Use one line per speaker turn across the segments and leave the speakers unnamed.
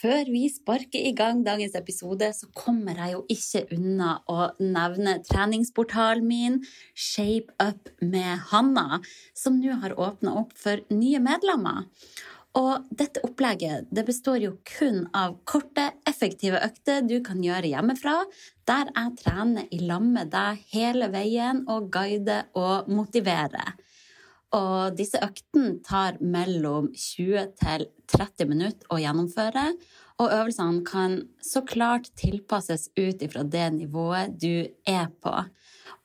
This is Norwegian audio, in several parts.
Før vi sparker i gang dagens episode, så kommer jeg jo ikke unna å nevne treningsportalen min Shape Up med Hanna, som nå har åpna opp for nye medlemmer. Og dette opplegget det består jo kun av korte, effektive økter du kan gjøre hjemmefra, der jeg trener i lag med deg hele veien og guider og motiverer. Og disse øktene tar mellom 20 til 30 minutter å gjennomføre. Og øvelsene kan så klart tilpasses ut ifra det nivået du er på.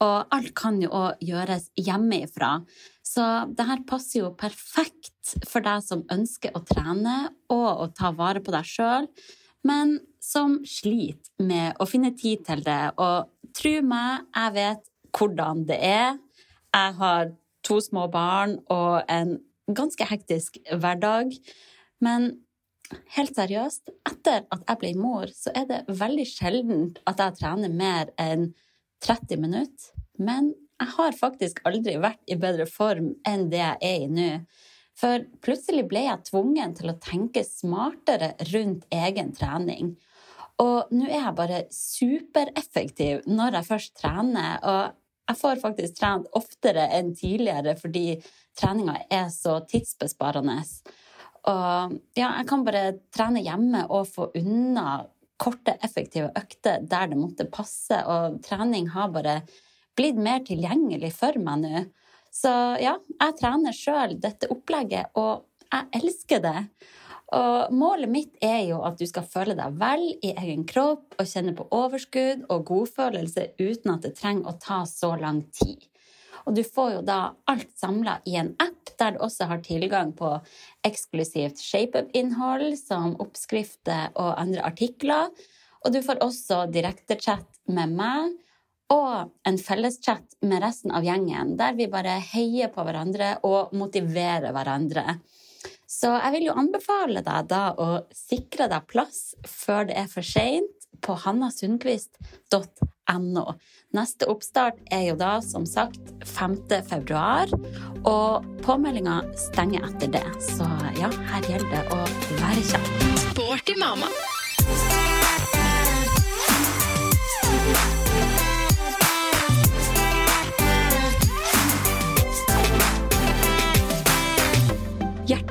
Og alt kan jo òg gjøres hjemmefra. Så det her passer jo perfekt for deg som ønsker å trene og å ta vare på deg sjøl, men som sliter med å finne tid til det. Og tro meg, jeg vet hvordan det er. Jeg har to små barn og en ganske hektisk hverdag. Men helt seriøst, etter at jeg ble mor, så er det veldig sjelden at jeg trener mer enn 30 minutter. Men jeg har faktisk aldri vært i bedre form enn det jeg er i nå. For plutselig ble jeg tvungen til å tenke smartere rundt egen trening. Og nå er jeg bare supereffektiv når jeg først trener. og jeg får faktisk trent oftere enn tidligere fordi treninga er så tidsbesparende. Og ja, jeg kan bare trene hjemme og få unna korte, effektive økter der det måtte passe, og trening har bare blitt mer tilgjengelig for meg nå. Så ja, jeg trener sjøl dette opplegget, og jeg elsker det. Og målet mitt er jo at du skal føle deg vel i egen kropp og kjenne på overskudd og godfølelse uten at det trenger å ta så lang tid. Og du får jo da alt samla i en app der du også har tilgang på eksklusivt ShapeUp-innhold som oppskrifter og andre artikler. Og du får også direktechat med meg og en felleschat med resten av gjengen, der vi bare heier på hverandre og motiverer hverandre. Så jeg vil jo anbefale deg da å sikre deg plass før det er for seint, på hannasundquist.no. Neste oppstart er jo da som sagt 5. februar, og påmeldinga stenger etter det. Så ja, her gjelder det å være kjapp.
Sporty mamma.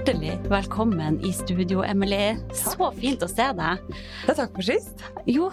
Hjertelig velkommen i studio, Emily. Så fint å se deg.
Ja, takk for sist.
Jo,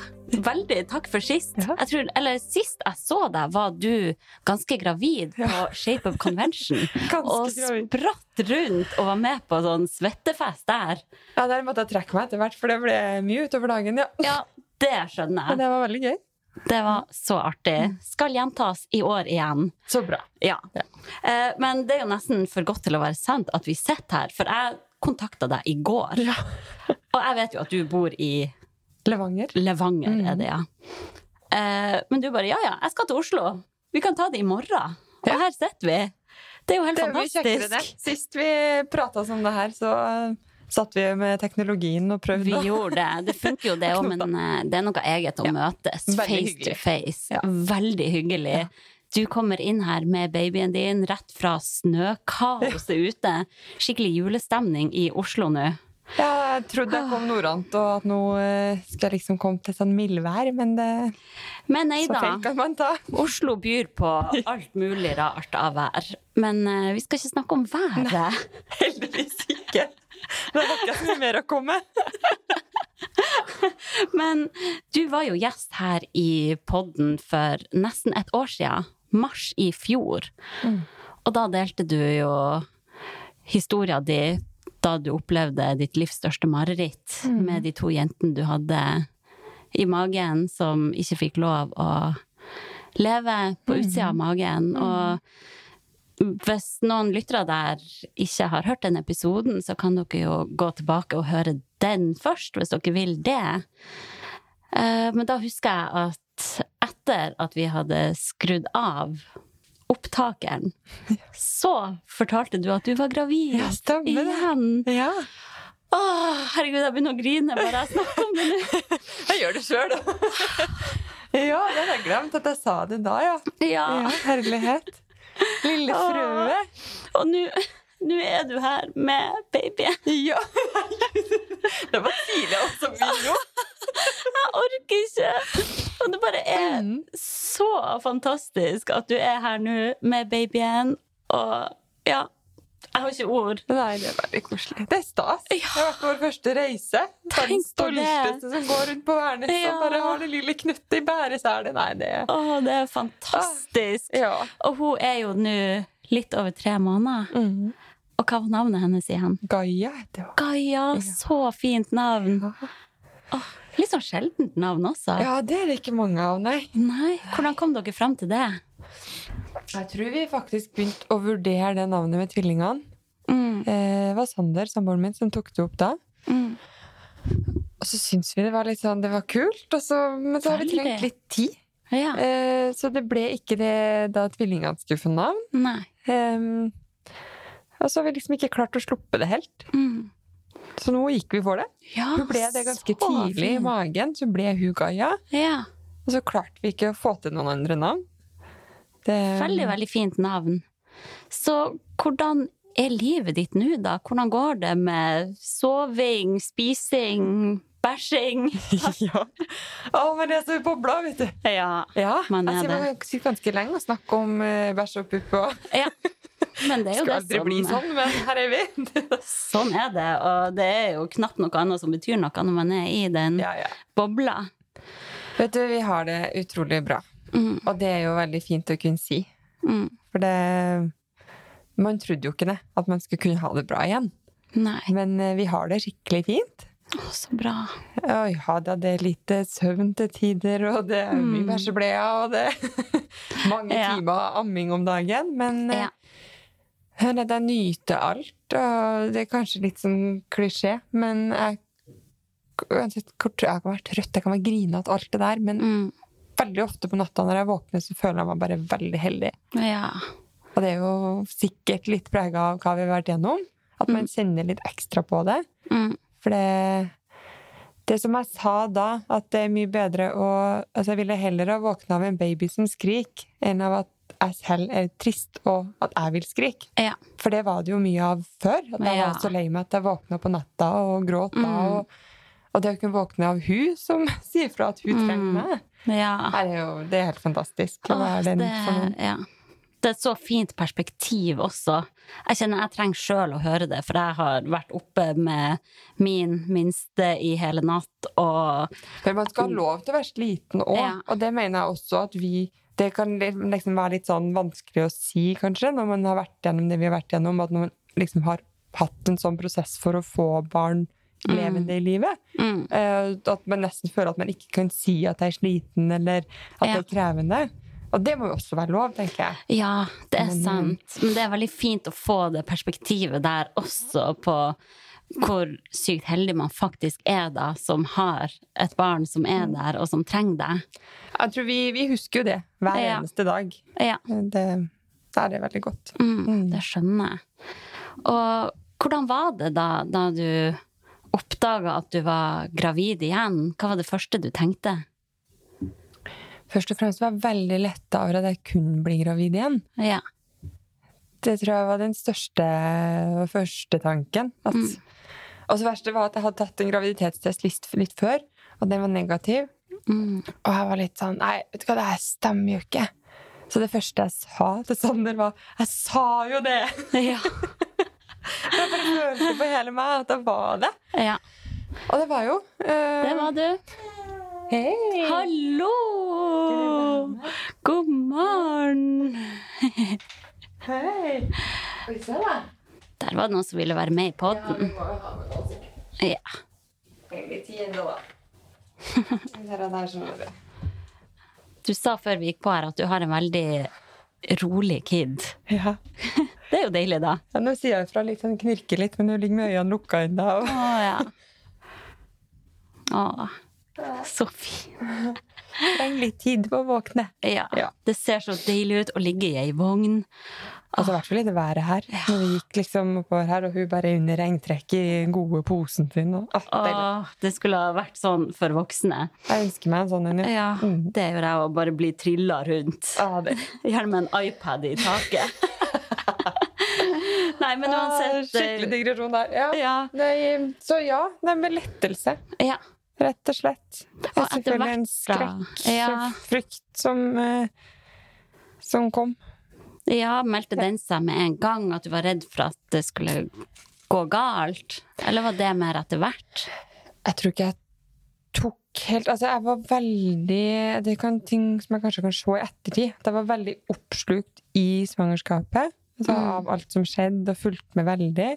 veldig takk for sist.
Ja.
Jeg tror, eller Sist jeg så deg, var du ganske gravid på Shape of Convention.
Ganske
og
gravid.
spratt rundt og var med på sånn svettefest der.
Ja, Der måtte jeg trekke meg etter hvert, for det ble mye utover dagen. ja.
Ja, det skjønner jeg.
Men det var veldig gøy.
Det var så artig. Skal gjentas i år igjen.
Så bra.
Ja.
Ja.
Eh, men det er jo nesten for godt til å være sant at vi sitter her, for jeg kontakta deg i går.
Ja.
Og jeg vet jo at du bor i
Levanger.
Levanger,
mm.
er det, ja. Eh, men du bare ja ja, jeg skal til Oslo. Vi kan ta det i morgen. Og her sitter vi. Det er jo helt
Det er mye kjekkere, det. Sist vi prata om det her, så satt vi med teknologien og prøvde.
Vi gjorde det. Det funker jo det òg, men eh, det er noe eget å
Ja.
møtes
Veldig
face to face.
Ja.
Veldig hyggelig.
Ja.
Du kommer inn her med babyen din rett fra snøkaoset ute. Skikkelig julestemning i Oslo nå.
Ja, jeg trodde jeg kom nordant, og at nå uh, skal jeg liksom komme til sånn mildvær, men det,
Men nei da.
kan man ta.
Oslo byr på alt mulig rart av vær. Men uh, vi skal ikke snakke om været.
Heldigvis ikke. Det var ikke så mye mer å komme.
Men du var jo gjest her i podden for nesten et år siden. Mars i fjor.
Mm.
Og da delte du jo historia di da du opplevde ditt livs største mareritt
Mm.
med de to jentene du hadde i magen, som ikke fikk lov å leve på
Mm.
utsida av magen. Og hvis noen lyttere der ikke har hørt den episoden, så kan dere jo gå tilbake og høre den først, hvis dere vil det. Eh, Men da husker jeg at etter at vi hadde skrudd av opptakeren, så fortalte du at du var gravid.
Ja, stemmer det.
Igjen.
Ja.
Åh, herregud, jeg begynner å grine bare jeg snakker om det nå.
Jeg gjør det sjøl, da. ja, det hadde jeg glemt at jeg sa det da, ja.
Ja.
Ja, herlighet. Lille
Åh.
frue.
Og nå nå er du her med babyen.
Ja, Det var tidlig også, Mio.
Jeg orker ikke! Og det bare er
Mm.
så fantastisk at du er her nå med babyen. Og ja, jeg har ikke ord.
Nei, det er veldig koselig. Det er stas. Det har vært vår første reise.
Tenk det.
stolteste som går rundt på Værnes
Ja.
og bare har det lille knuttet i bæresele. Nei, det er
Å, det er fantastisk.
Ja.
Og hun er jo nå litt over tre måneder.
Mm.
Og hva var navnet hennes igjen?
Gaia heter hun.
Gaia. Så fint navn. Åh, litt sånn sjeldent navn også.
Ja, det er det ikke mange av, nei.
Nei, hvordan kom dere fram til det?
Jeg tror vi faktisk begynte å vurdere det navnet med tvillingene.
Mm,
Eh, Det var Sander, samboeren min, som tok det opp da.
mm.
Og så syntes vi det var litt sånn, det var kult, så, men så har vi trengt litt tid.
Ja.
Eh, så det ble ikke det da tvillingene skulle få navn.
Nei.
Ehm, og så har vi liksom ikke klart å sluppe det helt.
Mm.
Så nå gikk vi for det.
Ja,
Hun ble det ganske
tidlig
tidlig i magen, så ble hun Gaia.
Ja.
Og så klarte vi ikke å få til noen andre navn. Det,
Veldig, veldig fint navn. Så hvordan er livet ditt nå, da? Hvordan går det med soving, spising, bæsjing?
ja. Å, men det er så bobla, vet du.
Ja.
Ja,
Man er
altså,
det.
sitter ganske lenge og snakker om uh, bæsj og pupp. og
ja. Men det er jo
Skal
det
aldri
som
bli sånn, men her er vi.
Sånn er det, og det er jo knapt noe annet som betyr noe når man er i den
ja, ja.
bobla.
Vet du, vi har det utrolig bra.
Mm,
Og det er jo veldig fint å kunne si.
mm.
For det Man trodde jo ikke det, at man skulle kunne ha det bra igjen.
Nei.
Men eh, vi har det skikkelig fint.
Å, så bra.
Oi, ja, da, det er lite søvn til tider, og det er mye
Mm.
bæsjebleier, og det er mange
Ja.
timer amming om dagen. Men eh,
Ja.
Hør, jeg nyter alt, og det er kanskje litt sånn klisjé, men jeg Uansett hvor jeg kan være trøtt, jeg kan være grinete, alt det der, men
Mm.
Veldig ofte på natta når jeg våkner, så føler jeg meg bare veldig heldig.
Ja.
Og det er jo sikkert litt prega av hva vi har vært gjennom, at man kjenner litt ekstra på det.
Mm.
For det Det som jeg sa da, at det er mye bedre å Altså, jeg ville heller ha våkna av en baby som skrik, enn av at jeg selv er trist og at jeg vil skrike.
Ja.
For det var det jo mye av før. At jeg
Ja.
var så lei meg at jeg våkna på natta og gråt da.
Mm.
Og, og det å kunne våkne av hun som sier fra at hun
Mm.
trenger meg,
ja.
er jo, det er helt fantastisk.
Hva
er den
det,
for noen.
ja. det er et så fint perspektiv også. Jeg kjenner jeg trenger sjøl å høre det, for jeg har vært oppe med min minste i hele natt, og
Men man skal ha lov til å være sliten òg.
Ja.
Og det mener jeg også at vi Det kan liksom være litt sånn vanskelig å si, kanskje, når man har vært gjennom det vi har vært gjennom, at når man liksom har hatt en sånn prosess for å få barn levende i livet.
mm,
eh, At man nesten føler at man ikke kan si at jeg er sliten, eller at
Ja.
det er krevende. Og det må jo også være lov, tenker jeg.
Ja, det er
Men-
sant. Men det er veldig fint å få det perspektivet der også på hvor sykt heldig man faktisk er da, som har et barn som er
Mm.
der, og som trenger deg.
Jeg tror vi, vi husker jo det hver
Ja.
eneste dag.
Ja,
Det, det er det veldig godt.
mm,
Mm.
det skjønner jeg. Og hvordan var det da, da du oppdaga at du var gravid igjen? Hva var det første du tenkte?
Først og fremst var jeg veldig letta over at jeg kunne bli gravid igjen.
Ja.
Det tror jeg var den største og første tanken. At,
Mm.
Og så verste var at jeg hadde tatt en graviditetstest litt, litt før, og den var negativ.
Mm.
Og jeg var litt sånn Nei, vet du hva, det her stemmer jo ikke. Så det første jeg sa til Sander, var Jeg sa jo det!
Ja.
Jeg bare følte på hele meg at det var det.
ja.
Og det var jo. uh...
Det var du.
Hei!
Hallo! God morgen!
Hei! Oi, se da.
Der var det noen som ville være med i
Ja, vi må jo ha
Ja.
litt ennå, da. Du
sa før vi gikk på her at du har en veldig rolig kid.
Ja.
Det er jo deilig, da.
ja nå sier jeg fra litt sånn knirker litt, men hun ligger med øynene lukka ennå.
Å ja. Å, så fin.
Trenger litt tid på å våkne.
Ja.
Ja.
Det ser så deilig ut å ligge i ei vogn.
Altså, I hvert fall i det været her. Når vi gikk liksom oppover her, og hun bare under regntrekket i den gode posen sin. Og, ah.
Åh, det skulle ha vært sånn for voksne.
Jeg ønsker meg en sånn en. ja.
Ja,
Mm.
det gjør jeg å bare bli trilla rundt.
Ah, det.
Gjerne med en iPad i taket. Nei, men
Ah, Skikkelig digresjon der. Ja.
Ja.
Nei, så ja, det er med lettelse.
ja.
Rett og slett. Det
Og
selvfølgelig en skrekk,
Ja.
frykt, som, eh, som kom.
Ja, meldte den seg med en gang at du var redd for at det skulle gå galt? Eller var det mer etter hvert?
Jeg tror ikke jeg tok helt Altså, jeg var veldig Det kan ting som jeg kanskje kan se i ettertid. At jeg var veldig oppslukt i svangerskapet. Altså,
Mm.
Av alt som skjedde, og fulgte med veldig.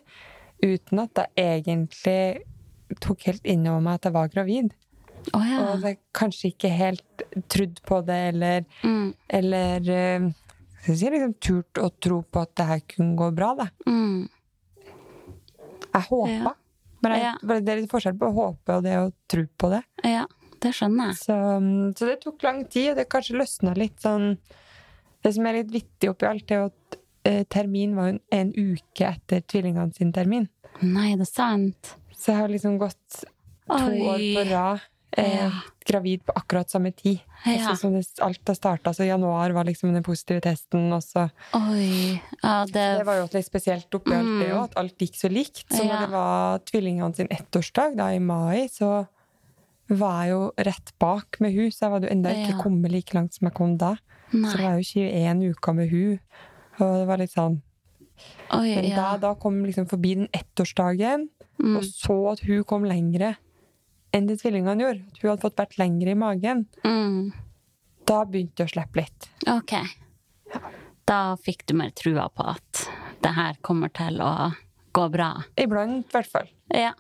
Uten at jeg egentlig tok helt inn over meg at jeg var gravid.
Oh, ja.
Og at jeg kanskje ikke helt trodde på det, eller,
Mm,
eller eh, skal si, liksom turt å tro på at det her kunne gå bra. Da.
mm.
Jeg håpa.
Ja.
Men jeg,
Ja.
det er litt forskjell på å håpe og det å tro på det.
Ja, det skjønner jeg.
Så, mm, så det tok lang tid, og det kanskje løsna litt sånn Det som er litt vittig oppi alt, er jo at eh, termin var en, en uke etter tvillingene sin termin.
Nei, det er sant.
Så jeg har liksom gått to
Oi.
år på rad eh, gravid på akkurat samme tid.
Ja.
Altså, det, alt har starta, så januar var liksom den positive testen, og så.
Ja, det,
Det var jo litt spesielt oppi alt det
Mm.
òg, at alt gikk så likt. Så når det var tvillingene sin ettårsdag da i mai, så var jeg jo rett bak med hun, så jeg hadde jo enda ikke kommet like langt som jeg kom da. Så det
Nei.
var jo 21 uker med hun. Og det var litt sånn
Oi,
Men da,
ja.
da kom liksom forbi den ettårsdagen,
Mm.
og så at hun kom lengre enn det tvillingene gjorde. At hun hadde fått vært lengre i magen.
Mm.
Da begynte det å slippe litt.
Ok. Da fikk du mer trua på at det her kommer til å gå bra.
Iblant, i hvert fall.
Ja.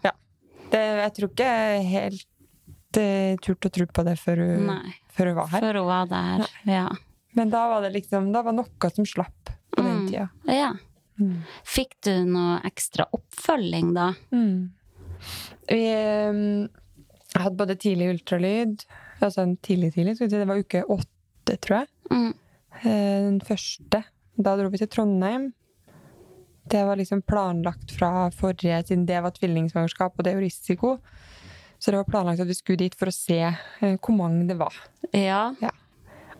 Det, jeg tror ikke helt uh, turte å tro på det før hun, før hun var her.
Før hun var der. Ja.
Men da var det liksom Da var noe som slapp på den
Mm.
tida.
ja.
Mm.
Fikk du noe ekstra oppfølging da?
Vi um, hadde både tidlig ultralyd Altså en tidlig tidlig, si det var uke åtte, tror jeg.
Mm.
Eh, Den første. Da dro vi til Trondheim. Det var liksom planlagt fra forrige, siden det var tvillingsvangerskap, og det er jo risiko. Så det var planlagt at vi skulle dit for å se eh, hvor mange det var.
Ja.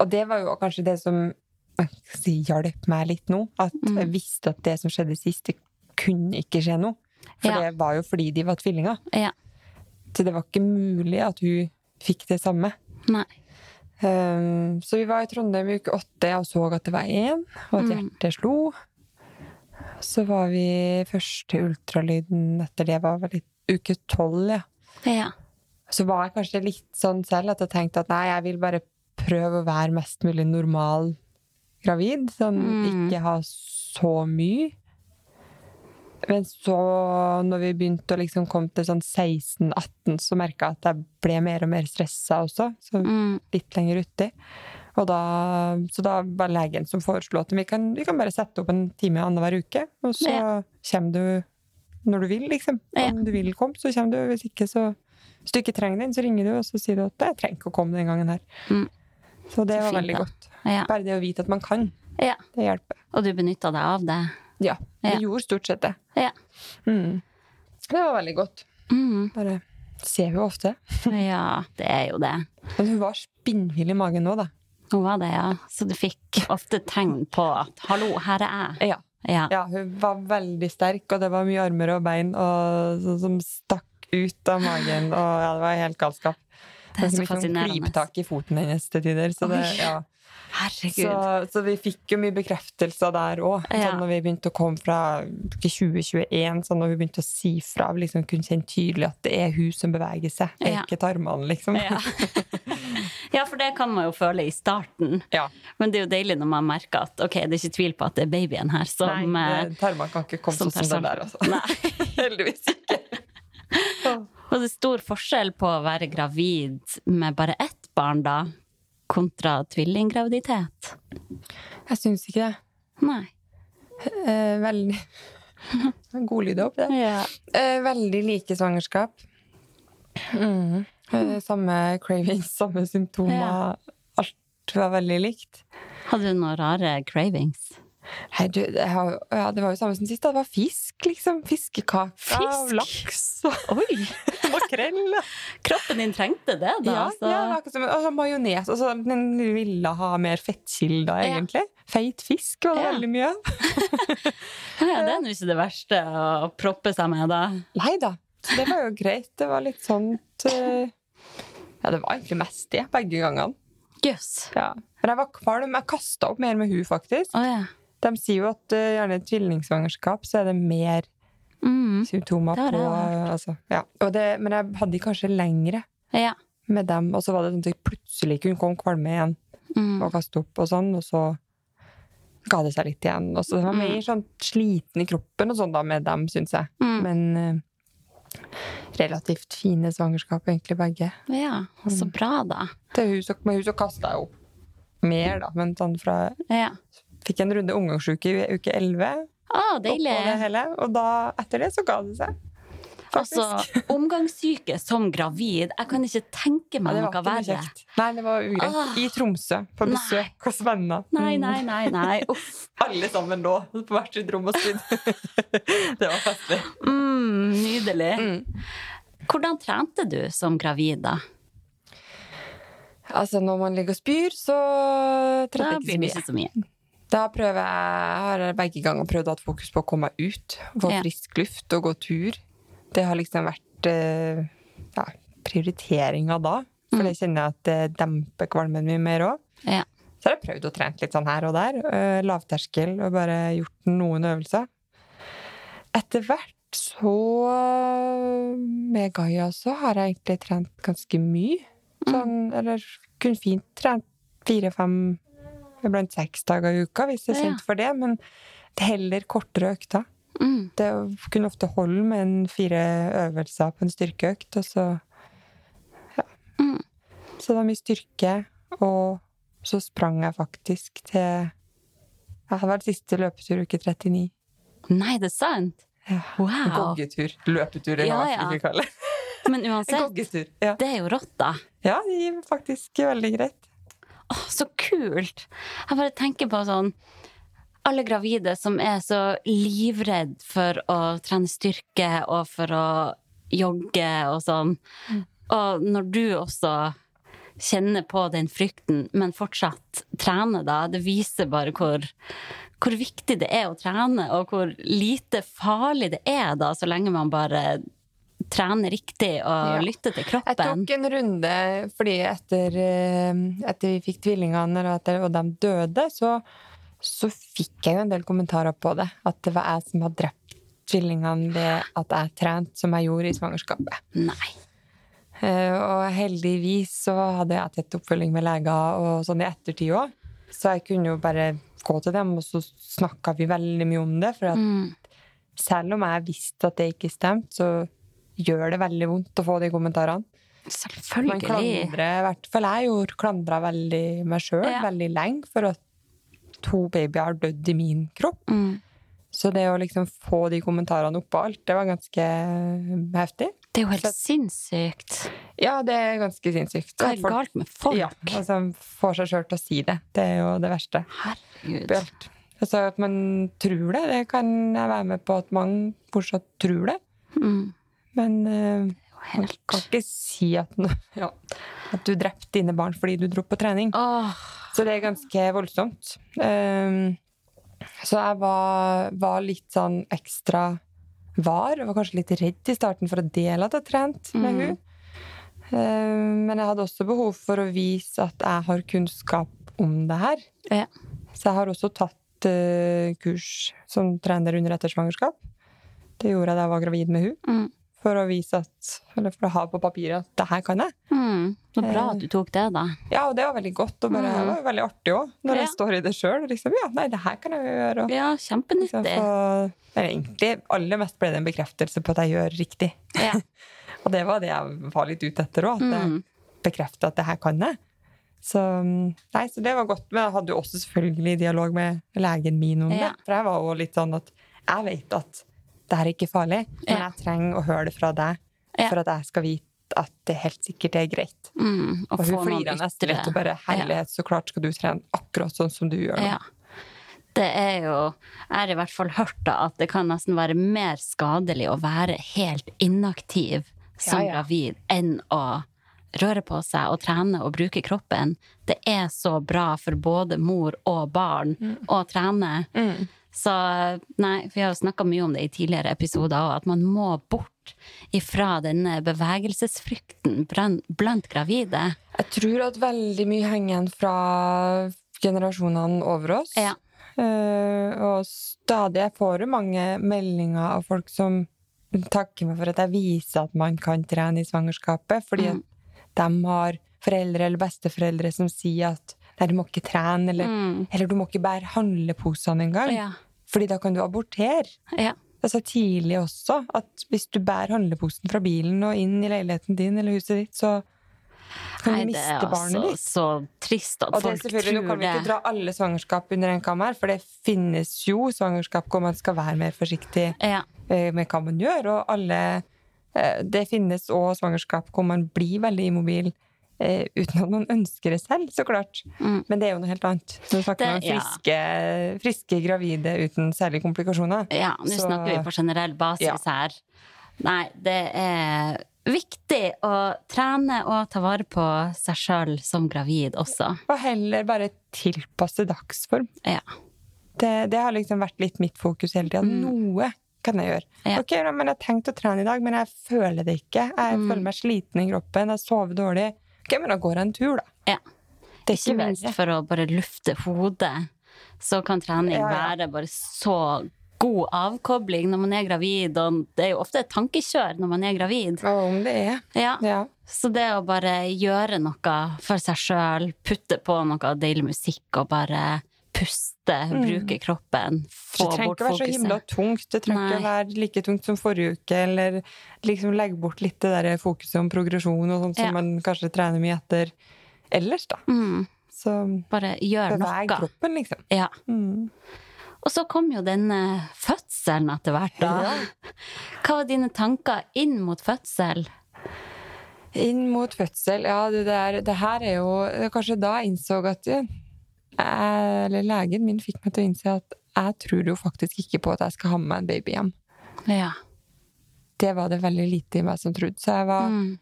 Og det var jo kanskje det som jeg si, hjalp meg litt nå. At
Mm.
jeg visste at det som skjedde sist, det kunne ikke skje noe. For
Ja.
det var jo fordi de var tvillinger.
Ja.
Så det var ikke mulig at hun fikk det samme.
Nei.
Um, så vi var i Trondheim i uke åtte og så at det var én, og at
Mm.
hjertet slo. Så var vi først til ultralyden etter det var vel i uke tolv, ja.
Ja.
Så var jeg kanskje litt sånn selv at jeg tenkte at nei, jeg vil bare prøve å være mest mulig normal gravid. Sånn
Mm.
ikke ha så mye. Men så, når vi begynte å liksom komme til sånn 16-18, så merka jeg at jeg ble mer og mer stressa også. Så
Mm.
litt lenger uti. Og da, så da var legen som foreslo at vi kan, vi kan bare sette opp en time annenhver uke, og så
Ja.
kommer du når du vil, liksom.
Ja.
Om du vil komme, så kommer du. Hvis ikke, så Hvis du ikke trenger den, så ringer du, og så sier du at 'jeg trenger ikke å komme den gangen her'.
Mm.
Så det
Så
var
fint,
veldig
da.
godt.
Ja.
Bare det å vite at man kan,
ja.
det hjelper.
Og du benytta deg av det?
Ja. Vi
Ja.
gjorde stort sett det.
Ja.
Mm. Det var veldig godt.
Mm.
Bare ser hun ofte.
Ja, det er jo det.
Men hun var spinnvill i magen nå, da.
Hun var det, ja. Så du fikk ofte tegn på at 'hallo, her er jeg'.
Ja.
Ja.
Ja, hun var veldig sterk, og det var mye armer og bein og, så, som stakk ut av magen. Og ja, det var helt galskap.
Det er så fascinerende.
liksom
fascinerende.
Klypetak i foten hennes til tider. Så, det, ja.
Herregud.
så, så vi fikk jo mye bekreftelser der òg.
Ja.
Sånn når vi begynte å komme fra 2021, sånn når vi begynte å si fra, liksom kunne kjenne tydelig at det er hun som beveger seg, det er
Ja.
ikke tarmene, liksom.
Ja. ja, for det kan man jo føle i starten.
Ja.
Men det er jo deilig når man merker at ok, det er ikke tvil på at det er babyen her som,
Nei,
eh,
tarmene kan ikke komme
som
sånn som den der, altså. Heldigvis ikke.
Og det er stor forskjell på å være gravid med bare ett barn, da, kontra tvillinggraviditet.
Jeg syns ikke det.
Nei.
Eh, veldig God lyd opp, det.
Ja.
Eh, veldig like svangerskap. Mm. Eh, samme cravings, samme symptomer.
Ja.
Alt var veldig likt.
Hadde du noen rare cravings?
Hei, du, det, har, ja, det var jo samme som sist. Det var fisk, liksom. Fiskekaker og laks
Oi!
makrell.
Kroppen din trengte det, da.
Ja,
så.
ja, det var akkurat som altså, majones. Altså, den ville ha mer fettkilder,
Ja.
Feit fisk var det
Ja.
veldig mye av.
Ja, det er nå ikke det verste å proppe seg med, da.
Nei da. Så det var jo greit. Det var litt sånt uh... Ja, det var egentlig mest det, begge gangene.
Jøss.
Ja. Men jeg var kvalm. Jeg kasta opp mer med hun, faktisk.
Oh, ja.
De sier jo at uh, gjerne tvillingsvangerskap så er det mer
Mm.
symptomer
Det
på eh, altså, ja. det, Men jeg hadde kanskje lengre
Ja.
med dem, og så var det sånn at jeg plutselig kunne komme kvalme igjen
Mm.
og kaste opp og sånn, og så ga det seg litt igjen. Og så det var
Mm.
mer sånn sliten i kroppen og sånn da med dem, syns jeg.
Mm.
Men uh, relativt fine svangerskap, egentlig, begge.
Ja, så bra, da.
Til hun så kasta jeg opp mer, da, men sånn fra
Ja.
Fikk en runde omgangsuke i uke 11, Ah,
deilig.
og da, etter det så ga det seg. Faktisk.
Altså, omgangssyke som gravid, jeg kan ikke tenke
ja,
meg
det
noe
ikke
verre.
Nei, det var ugreit.
Ah.
I Tromsø, på besøk hos venner.
Nei, nei, nei, nei. Uff.
Alle sammen lå på hvert sitt rom og spydde. det var festlig.
Mm, nydelig.
Mm.
Hvordan trente du som gravid, da?
Altså, når man ligger og spyr, så
Da
jeg
blir det
ikke
ikke
så mye.
Mye.
Da prøver jeg, har jeg begge ganger prøvd å ha fokus på å komme meg ut. Få
Ja.
frisk luft og gå tur. Det har liksom vært eh, ja, prioriteringa da. For
Mm.
det kjenner jeg at det demper kvalmen min mer òg.
Ja.
Så har jeg prøvd å trene litt sånn her og der. eh, lavterskel, og bare gjort noen øvelser. Etter hvert så Med Gaia så har jeg egentlig trent ganske mye. Sånn, eller kunne fint trent fire-fem, iblant seks dager i uka, hvis det er
Ja.
for det. Men det er heller kortere økter.
Mm.
Det kunne ofte holde med en fire øvelser på en styrkeøkt, og så Ja.
Mm.
Så det var mye styrke, og så sprang jeg faktisk til Jeg hadde vært siste løpetur uke 39.
Nei, det er sant?
Ja.
Wow.
Goggetur. Løpetur,
Ja,
hva jeg
ja.
ikke kalle det.
Men uansett.
Ja.
det er jo rått, da.
ja, det gir faktisk veldig greit.
Åh, så kult! Jeg bare tenker på sånn Alle gravide som er så livredd for å trene styrke og for å jogge og sånn. Og når du også kjenner på den frykten, men fortsatt trener, da, det viser bare hvor, hvor viktig det er å trene, og hvor lite farlig det er, da, så lenge man bare trener riktig og
Ja.
lytte til
Jeg tok en runde fordi etter, eh, etter vi fikk tvillingene og de døde, så, så fikk jeg jo en del kommentarer på det. At det var jeg som hadde drept tvillingene ved at jeg trente som jeg gjorde i svangerskapet.
Nei.
Eh, Og heldigvis så hadde jeg tett oppfølging med leger og sånn i ettertid òg. Så jeg kunne jo bare gå til dem, og så snakka vi veldig mye om det. For at
Mm.
selv om jeg visste at det ikke stemte, så gjør det veldig vondt å få de kommentarene. Man
Selvfølgelig.
klandrer, i hvert fall jeg gjorde, klandra veldig meg sjøl
Ja.
veldig lenge for at to babyer har dødd i min kropp.
Mm.
Så det å liksom få de kommentarene oppå alt, det var ganske heftig.
Det er jo helt
Så-
sinnssykt.
Ja, det er ganske sinnssykt.
Hva er
folk-
galt med folk?
Ja, altså får seg sjøl til å si det. Det er jo det verste.
Herregud.
Altså at man tror det, det kan jeg være med på at mange fortsatt tror det.
Mm.
Men uh, man kan ikke si at, ja, at du drepte dine barn fordi du dro på trening.
Oh.
Så det er ganske voldsomt. Um, så jeg var, var litt sånn ekstra var. Jeg var kanskje litt redd i starten for å dele at jeg trente med
Mm.
hun. Um, men jeg hadde også behov for å vise at jeg har kunnskap om det her.
Ja.
Så jeg har også tatt uh, kurs som trener under ettersvangerskap. Det gjorde jeg da jeg var gravid med hun.
Mm.
For å vise at, eller for å ha på papiret at det her kan jeg.
Mm. Så bra at du tok det, da.
Ja, og det var veldig godt, og bare,
mm.
det var veldig artig òg, når
Ja.
jeg står i det sjøl. Liksom, ja, nei, det her kan jeg jo gjøre. Og,
Ja, kjempenyttig.
Liksom, for, egentlig, aller mest ble det en bekreftelse på at jeg gjør riktig.
Ja.
Og det var det jeg var litt ute etter òg, at jeg
Mm.
bekrefter at det her kan jeg. Så, nei, så det var godt. Men jeg hadde jo også selvfølgelig dialog med legen min om
Ja.
det. For jeg var jo litt sånn at jeg vet at det her er ikke farlig, men jeg trenger å høre det fra deg for at jeg skal vite at det helt sikkert er greit.
Mm,
Og hun flirer nesten litt og bare herlighet, så klart skal du trene akkurat sånn som du gjør nå.
Ja. Det er jo Jeg har i hvert fall hørt da at det kan nesten være mer skadelig å være helt inaktiv som
Ja, ja.
gravid enn å røre på seg og trene og bruke kroppen. Det er så bra for både mor og barn å trene.
Mm.
Så nei, vi har jo snakka mye om det i tidligere episoder òg, at man må bort ifra denne bevegelsesfrykten blant, gravide.
Jeg tror at veldig mye henger igjen fra generasjonene over oss.
Ja.
Uh, og stadig jeg får jo mange meldinger av folk som takker meg for at jeg viser at man kan trene i svangerskapet, fordi
Mm.
at de har foreldre eller besteforeldre som sier at nei, du må ikke trene, eller,
Mm.
eller du må ikke bære handleposene engang,
Ja.
Fordi da kan du abortere.
ja.
Altså tidlig også, at hvis du bærer handleposen fra bilen og inn i leiligheten din eller huset ditt, så kan
Nei,
du
det er
miste barnet
altså
ditt.
så trist at
Og det
tror
det. Nå kan vi ikke dra alle svangerskap under en kam her, for det finnes jo svangerskap hvor man skal være mer forsiktig
Ja.
eh, med hva man gjør. Og alle eh, Det finnes òg svangerskap hvor man blir veldig immobil eh, uten at man ønsker det selv, så klart.
Mm.
Men det er jo noe helt annet. Nå vi snakker
Det-
om
ja.
friske, friske gravide uten særlige komplikasjoner.
Ja, nå snakker vi på generell basis
Ja.
her. Nei, det er viktig å trene og ta vare på seg sjøl som gravid også.
Og heller bare tilpasse dagsform.
Ja.
Det, det har liksom vært litt mitt fokus hele tida. Noe kan jeg gjøre.
Mm. Ja.
Ok, da, men Jeg har tenkt å trene i dag, men jeg føler det ikke. Jeg
Mm.
føler meg sliten i kroppen, jeg sover dårlig. Ok, men da går jeg en tur, da.
Ja.
Det er
Ikke
ikke
minst
verre.
for å bare lufte hodet, så kan trening
Ja, ja.
være bare så god avkobling når man er gravid, og det er jo ofte et tankekjør når man er gravid.
Om det er.
Ja.
Ja.
Så det å bare gjøre noe for seg sjøl, putte på noe deilig musikk og bare puste, bruke kroppen,
Det trenger ikke være så himla tungt. Det trenger ikke å være like tungt som forrige uke, eller liksom legge bort litt det der fokuset om progresjon og sånt som man kanskje trener mye etter ellers, da.
Mm,
Så
bare gjør
beveg
noe.
kroppen, liksom.
Ja.
Mm.
Og så kom jo denne fødselen etter hvert, da.
Ja.
Hva var dine tanker inn mot fødsel?
Inn mot fødsel, ja, det, der, det her er jo Kanskje da jeg innså at ja, Eller legen min fikk meg til å innse at jeg tror jo faktisk ikke på at jeg skal ha med meg en baby hjem.
Ja.
Det var det veldig lite i meg som trodde. Så jeg var
Mm.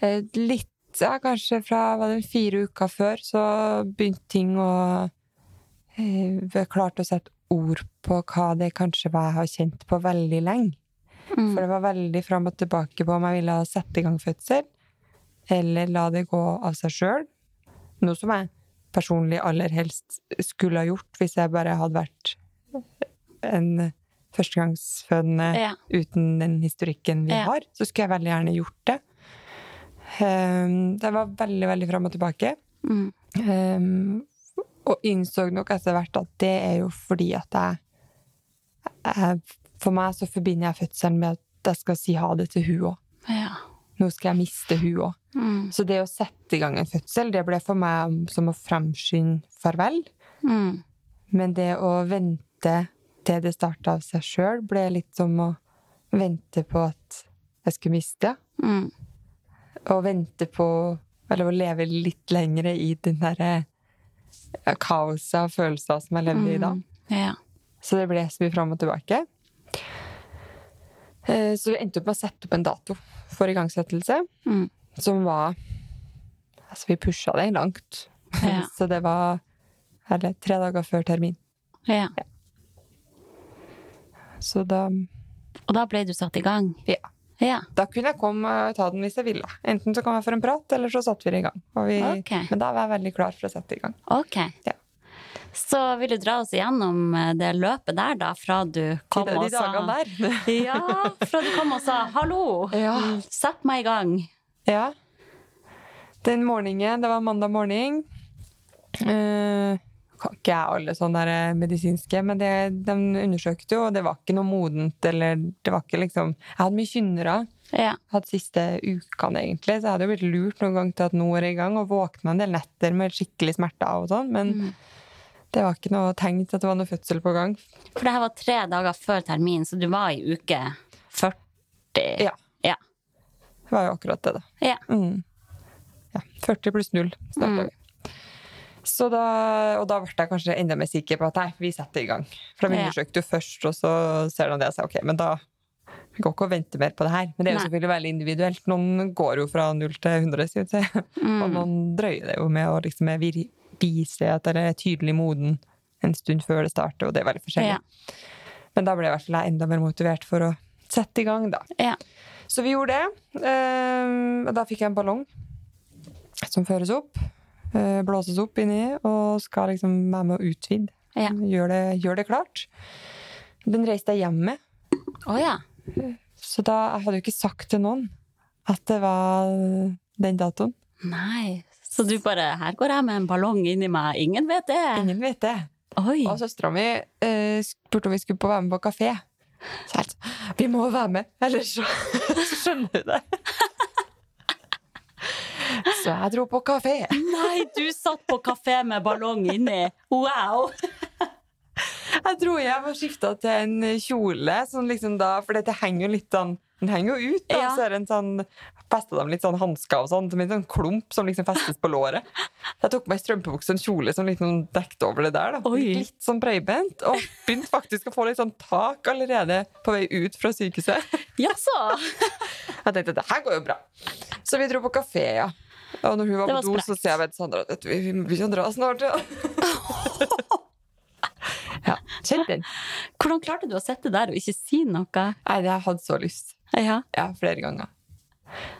eh, litt ja, Kanskje fra fire uker før, så begynte ting å eh, klarte å sette ord på hva det kanskje var jeg har kjent på veldig lenge.
Mm.
For det var veldig fram og tilbake på om jeg ville sette i gang fødsel, eller la det gå av seg sjøl. Noe som jeg personlig aller helst skulle ha gjort hvis jeg bare hadde vært en førstegangsfødende
Ja.
uten den historikken vi
Ja.
har. Så skulle jeg veldig gjerne gjort det. Um, det var veldig, veldig fram og tilbake.
Mm.
Um, og innså nok etter hvert at det er jo fordi at jeg, jeg For meg så forbinder jeg fødselen med at jeg skal si ha det til hun òg.
Ja.
Nå skal jeg miste hun òg.
Mm.
Så det å sette i gang en fødsel, det ble for meg som å fremskynde farvel.
Mm.
Men det å vente til det starta av seg sjøl, ble litt som å vente på at jeg skulle miste.
Mm.
Og vente på Eller å leve litt lengre i den derre kaoset av følelser som jeg levde i da.
Mm. Ja.
Så det ble så mye fram og tilbake. Eh, Så vi endte opp med å sette opp en dato for igangsettelse,
Mm.
som var Altså, vi pusha det langt.
Ja.
Så det var eller, tre dager før termin.
ja.
Så da,
Og da ble du satt i gang?
Ja.
Ja.
da kunne jeg komme og ta den hvis jeg ville. Enten så kom jeg for en prat, eller så satte vi det i gang. Vi,
Ok.
Men da var jeg veldig klar for å sette i gang.
Ok.
Ja.
Så vil du dra oss igjennom eh, det løpet der, da, fra du kom
de,
og
de
sa
dagene der.
Ja, fra du kom og sa 'hallo,
Ja.
sett meg i gang'.
Ja. Den morgenen, det var mandag morgen, uh, kan ikke jeg alle sånne eh, medisinske, men det, de undersøkte jo, og det var ikke noe modent, eller det var ikke liksom Jeg hadde mye kynnere
Ja.
hatt siste ukene, egentlig, så jeg hadde jo blitt lurt noen gang til at nå er det i gang, og våkna en del netter med skikkelig smerter og sånn, men
Mm.
Det var ikke noe til at det var noe fødsel på gang.
For det her var tre dager før termin, så du var i uke 40.
Ja.
Ja.
Det var jo akkurat det, da.
Ja.
Mm. Ja, 40 pluss 0 starta
Mm.
vi. Så da, og da ble jeg kanskje enda mer sikker på at nei, vi setter i gang. For de undersøkte jo først, og så ser de det og sier ok, men da vi går ikke å vente mer på det her. Men det er jo selvfølgelig veldig individuelt. Noen går jo fra 0 til 100, sier jeg.
Mm.
Og noen drøyer det jo med å liksom vir- vise at det er tydelig moden en stund før det starter, og det er veldig forskjellig.
Ja.
Men da ble jeg i hvert fall enda mer motivert for å sette i gang, da.
Ja.
Så vi gjorde det. Eh, og da fikk jeg en ballong som føres opp. eh, blåses opp inni og skal liksom være med å utvide.
Ja.
Gjør, det, gjør det klart. Den reiste jeg hjem med.
Oh, ja.
Så da jeg hadde jo ikke sagt til noen at det var den datoen.
Nei. Så du bare Her går jeg med en ballong inni meg. Ingen vet det.
Ingen vet det.
Oi.
Og søstera mi eh, spurte om vi skulle på være med på kafé. Så jeg sa vi må være med, ellers så så skjønner du det. Så jeg dro på kafé.
Nei, du satt på kafé med ballong inni. Wow!
Jeg dro hjem og skifta til en kjole, sånn liksom da, for det henger jo litt sånn Den henger jo ut, da.
Ja.
Så er det en sånn Festa dem litt sånn hansker og sånn, som en sånn klump som liksom festes på låret. Så jeg tok meg strømpebukse og en kjole som liksom dekket over det der. da.
Oi.
Litt sånn breibent. Og begynte faktisk å få litt sånn tak allerede på vei ut fra sykehuset.
Jaså?
Jeg tenkte det her går jo bra. Så vi dro på kafé, ja. Og når hun var
var
på do, så sier jeg til Sandra at vi må begynne å dra snart. Ja. ja, kjenn den.
Hvordan klarte du å sitte der og ikke si noe?
Nei, jeg hadde så lyst.
Ja.
Ja, flere ganger.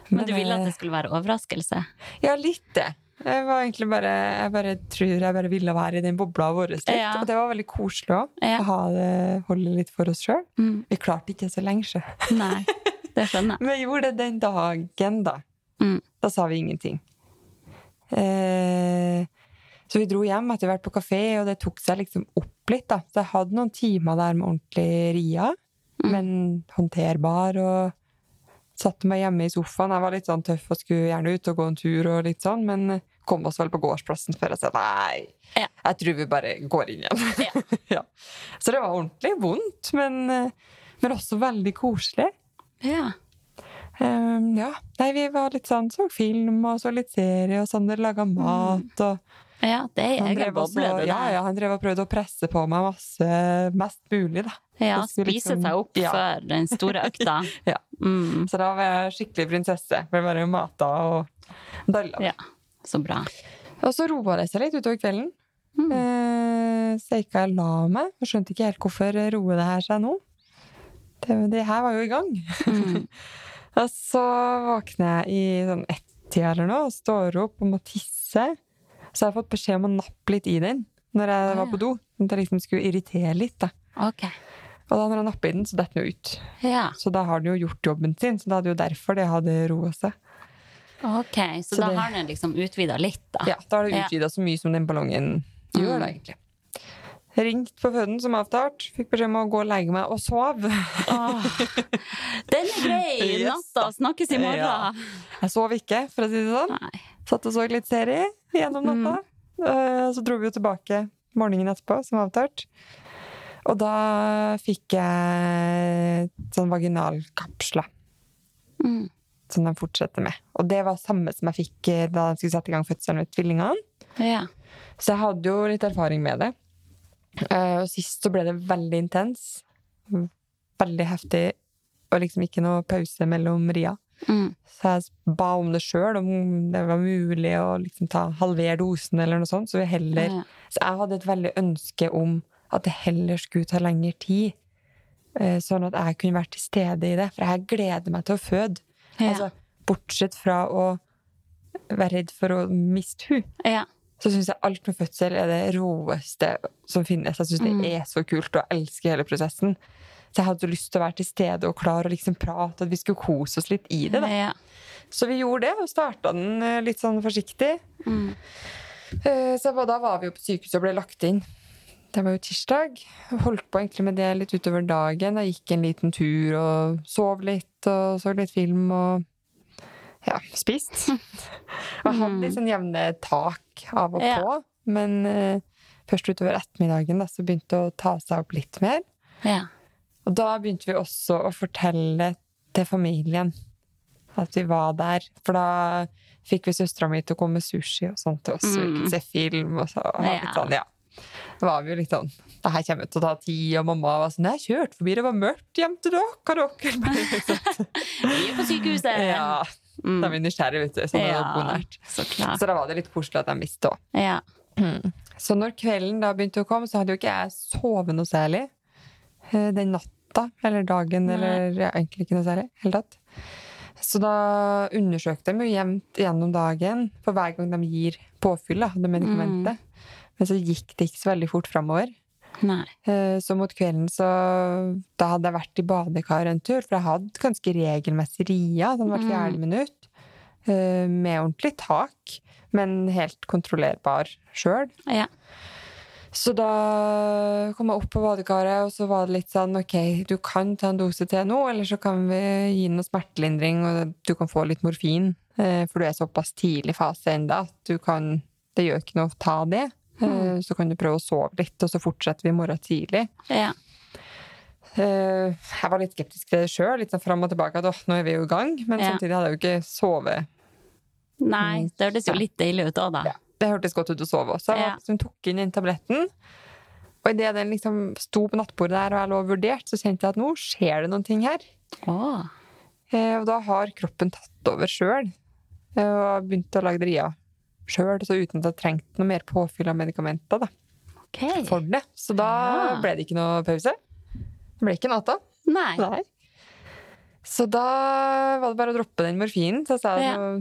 Men du ville at
eh,
det skulle være overraskelse?
Ja, litt det. Jeg var egentlig bare Jeg bare tror jeg bare ville være i den bobla vår litt.
Ja.
Og det var veldig koselig òg.
Ja.
Å ha det, holde litt for oss sjøl.
Mm.
Vi klarte ikke så lenge, sjø.
Nei, det skjønner jeg.
Men vi gjorde det den dagen, da.
Mm.
Da sa vi ingenting. Eh, så vi dro hjem etter hvert på kafé, og det tok seg liksom opp litt. da. Så jeg hadde noen timer der med ordentlig ria,
Mm.
men håndterbar. og Satte meg hjemme i sofaen. Jeg var litt sånn tøff og skulle gjerne ut og gå en tur, og litt sånn, men kom oss vel på gårdsplassen før jeg sa nei.
Ja.
Jeg tror vi bare går inn igjen. ja. Så det var ordentlig vondt, men, men også veldig koselig.
Ja.
Um, ja. Nei, vi var litt sånn, så film og så litt serie, og Sander laga mat. Og
ja, det er
jeg.
egen
drev,
boble, det
ja, ja, han drev og prøvde å presse på meg masse, mest mulig, da.
Ja, spise
liksom-
seg opp
ja.
før den store økta.
Ja.
Mm.
Så da var jeg skikkelig prinsesse. Ble bare mata og dalla.
Ja, så bra.
Og så roa det seg litt utover kvelden.
Mm.
Eh, jeg la meg, Jeg skjønte ikke helt hvorfor roer det her seg nå. Det, det her var jo i gang.
Mm.
Og så våkner jeg i sånn ett-tida eller noe, og står opp og må tisse. Så jeg har fått beskjed om å nappe litt i den når jeg var på do. Sånn at jeg liksom skulle irritere litt. da.
Ok.
Og da når jeg napper i den, så detter den jo ut.
Ja,
Så da har den jo gjort jobben sin. Så da er det jo derfor det hadde roa seg.
ok. Så,
Så
da
det-
har den liksom utvida litt, da.
Ja, da har det
Ja.
så mye som den ballongen gjør,
Mm.
da, egentlig. Ringt på føden som avtalt. Fikk beskjed om å gå og legge meg, og sove.
Åh, den er grei! Natta. Snakkes i morgen.
Ja. Jeg sov ikke, for å si det sånn.
Nei.
Satt og så litt serie gjennom natta. Eh, Så dro vi jo tilbake morgenen etterpå, som avtalt. Og da fikk jeg sånn vaginalkapsler
Mm.
som de fortsetter med. Og det var samme som jeg fikk eh, da de skulle sette i gang fødselen med tvillingene.
Ja.
Så jeg hadde jo litt erfaring med det. Eh, Og sist så ble det veldig intens. Veldig heftig, og liksom ikke noe pause mellom ria.
Mm.
Så jeg ba om det sjøl, om det var mulig å liksom ta halver dosen eller noe sånt. Så, vi heller, så jeg hadde et veldig ønske om at det heller skulle ta lengre tid. eh, Sånn at jeg kunne vært til stede i det. For jeg gleder meg til å føde.
Ja.
Altså, bortsett fra å være redd for å miste hun
ja.
så syns jeg alt med fødsel er det råeste som finnes. Jeg syns
Mm.
det er så kult, og jeg elsker hele prosessen. Jeg hadde lyst til å være til stede og klar og liksom prate, at vi skulle kose oss litt i det. da.
Ja.
Så vi gjorde det, og starta den eh, litt sånn forsiktig.
Mm.
Eh, Så da var vi jo på sykehuset og ble lagt inn. Det var jo tirsdag. Holdt på egentlig med det litt utover dagen. Jeg gikk en liten tur og sov litt og så litt film og ja, spist. Og hadde litt sånn jevne tak av og
Ja.
på. Men eh, først utover ettermiddagen da, så begynte det å ta seg opp litt mer.
Ja.
Og da begynte vi også å fortelle til familien at vi var der. For da fikk vi søstera mi til å komme med sushi og sånt til oss. og vi
Mm.
kunne se film. Og så
Ja.
litt sånn, ja. Da var vi jo litt sånn Det her kommer til å ta tid. Og mamma var sånn Jeg kjørte forbi, det var mørkt hjem til dere. og dere liksom.
Vi er på sykehuset!
ja.
Mm.
Da er vi nysgjerrige, vet du. Sånn ja.
Ja, så klart.
Så da var det litt koselig at de visste òg.
Ja.
Så når kvelden da begynte å komme, så hadde jo ikke jeg sovet noe særlig eh, den natta, eller dagen,
Nei.
eller ja, egentlig ikke noe særlig. Hele tatt. Så da undersøkte de jo jevnt gjennom dagen for hver gang de gir påfyll av det medikamentet. Men så gikk det ikke så veldig fort framover.
Nei.
Eh, Så mot kvelden så Da hadde jeg vært i badekar en tur, for jeg hadde ganske regelmessig ria sånn hvert fjerde minutt. eh, Med ordentlig tak, men helt kontrollerbar sjøl.
Ja.
Så da kom jeg opp på badekaret, og så var det litt sånn OK, du kan ta en dose til nå, eller så kan vi gi noe smertelindring, og du kan få litt morfin. eh, For du er såpass tidlig fase ennå at du kan Det gjør ikke noe å ta det. Mm. Så kan du prøve å sove litt, og så fortsetter vi i morgen tidlig.
Ja.
Eh, Jeg var litt skeptisk til det sjøl, litt sånn fram og tilbake. At nå er vi jo i gang. Men
Ja.
samtidig hadde jeg jo ikke sovet.
Nei, det hørtes jo litt deilig ut òg, da.
Ja, det hørtes godt ut å sove også.
Ja.
liksom, tok inn den tabletten. Og idet den liksom sto på nattbordet der, og jeg lå og vurderte, så kjente jeg at nå skjer det noen ting her.
Oh.
Eh, Og da har kroppen tatt over sjøl. Og begynt å lage ria sjøl, så uten at jeg trengte noe mer påfyll av medikamenter da,
okay.
for det. Så da
Ja.
ble det ikke noe pause. Det ble ikke natta.
Nei.
Nei. Så da var det bare å droppe den morfinen. Så sa jeg,
Ja.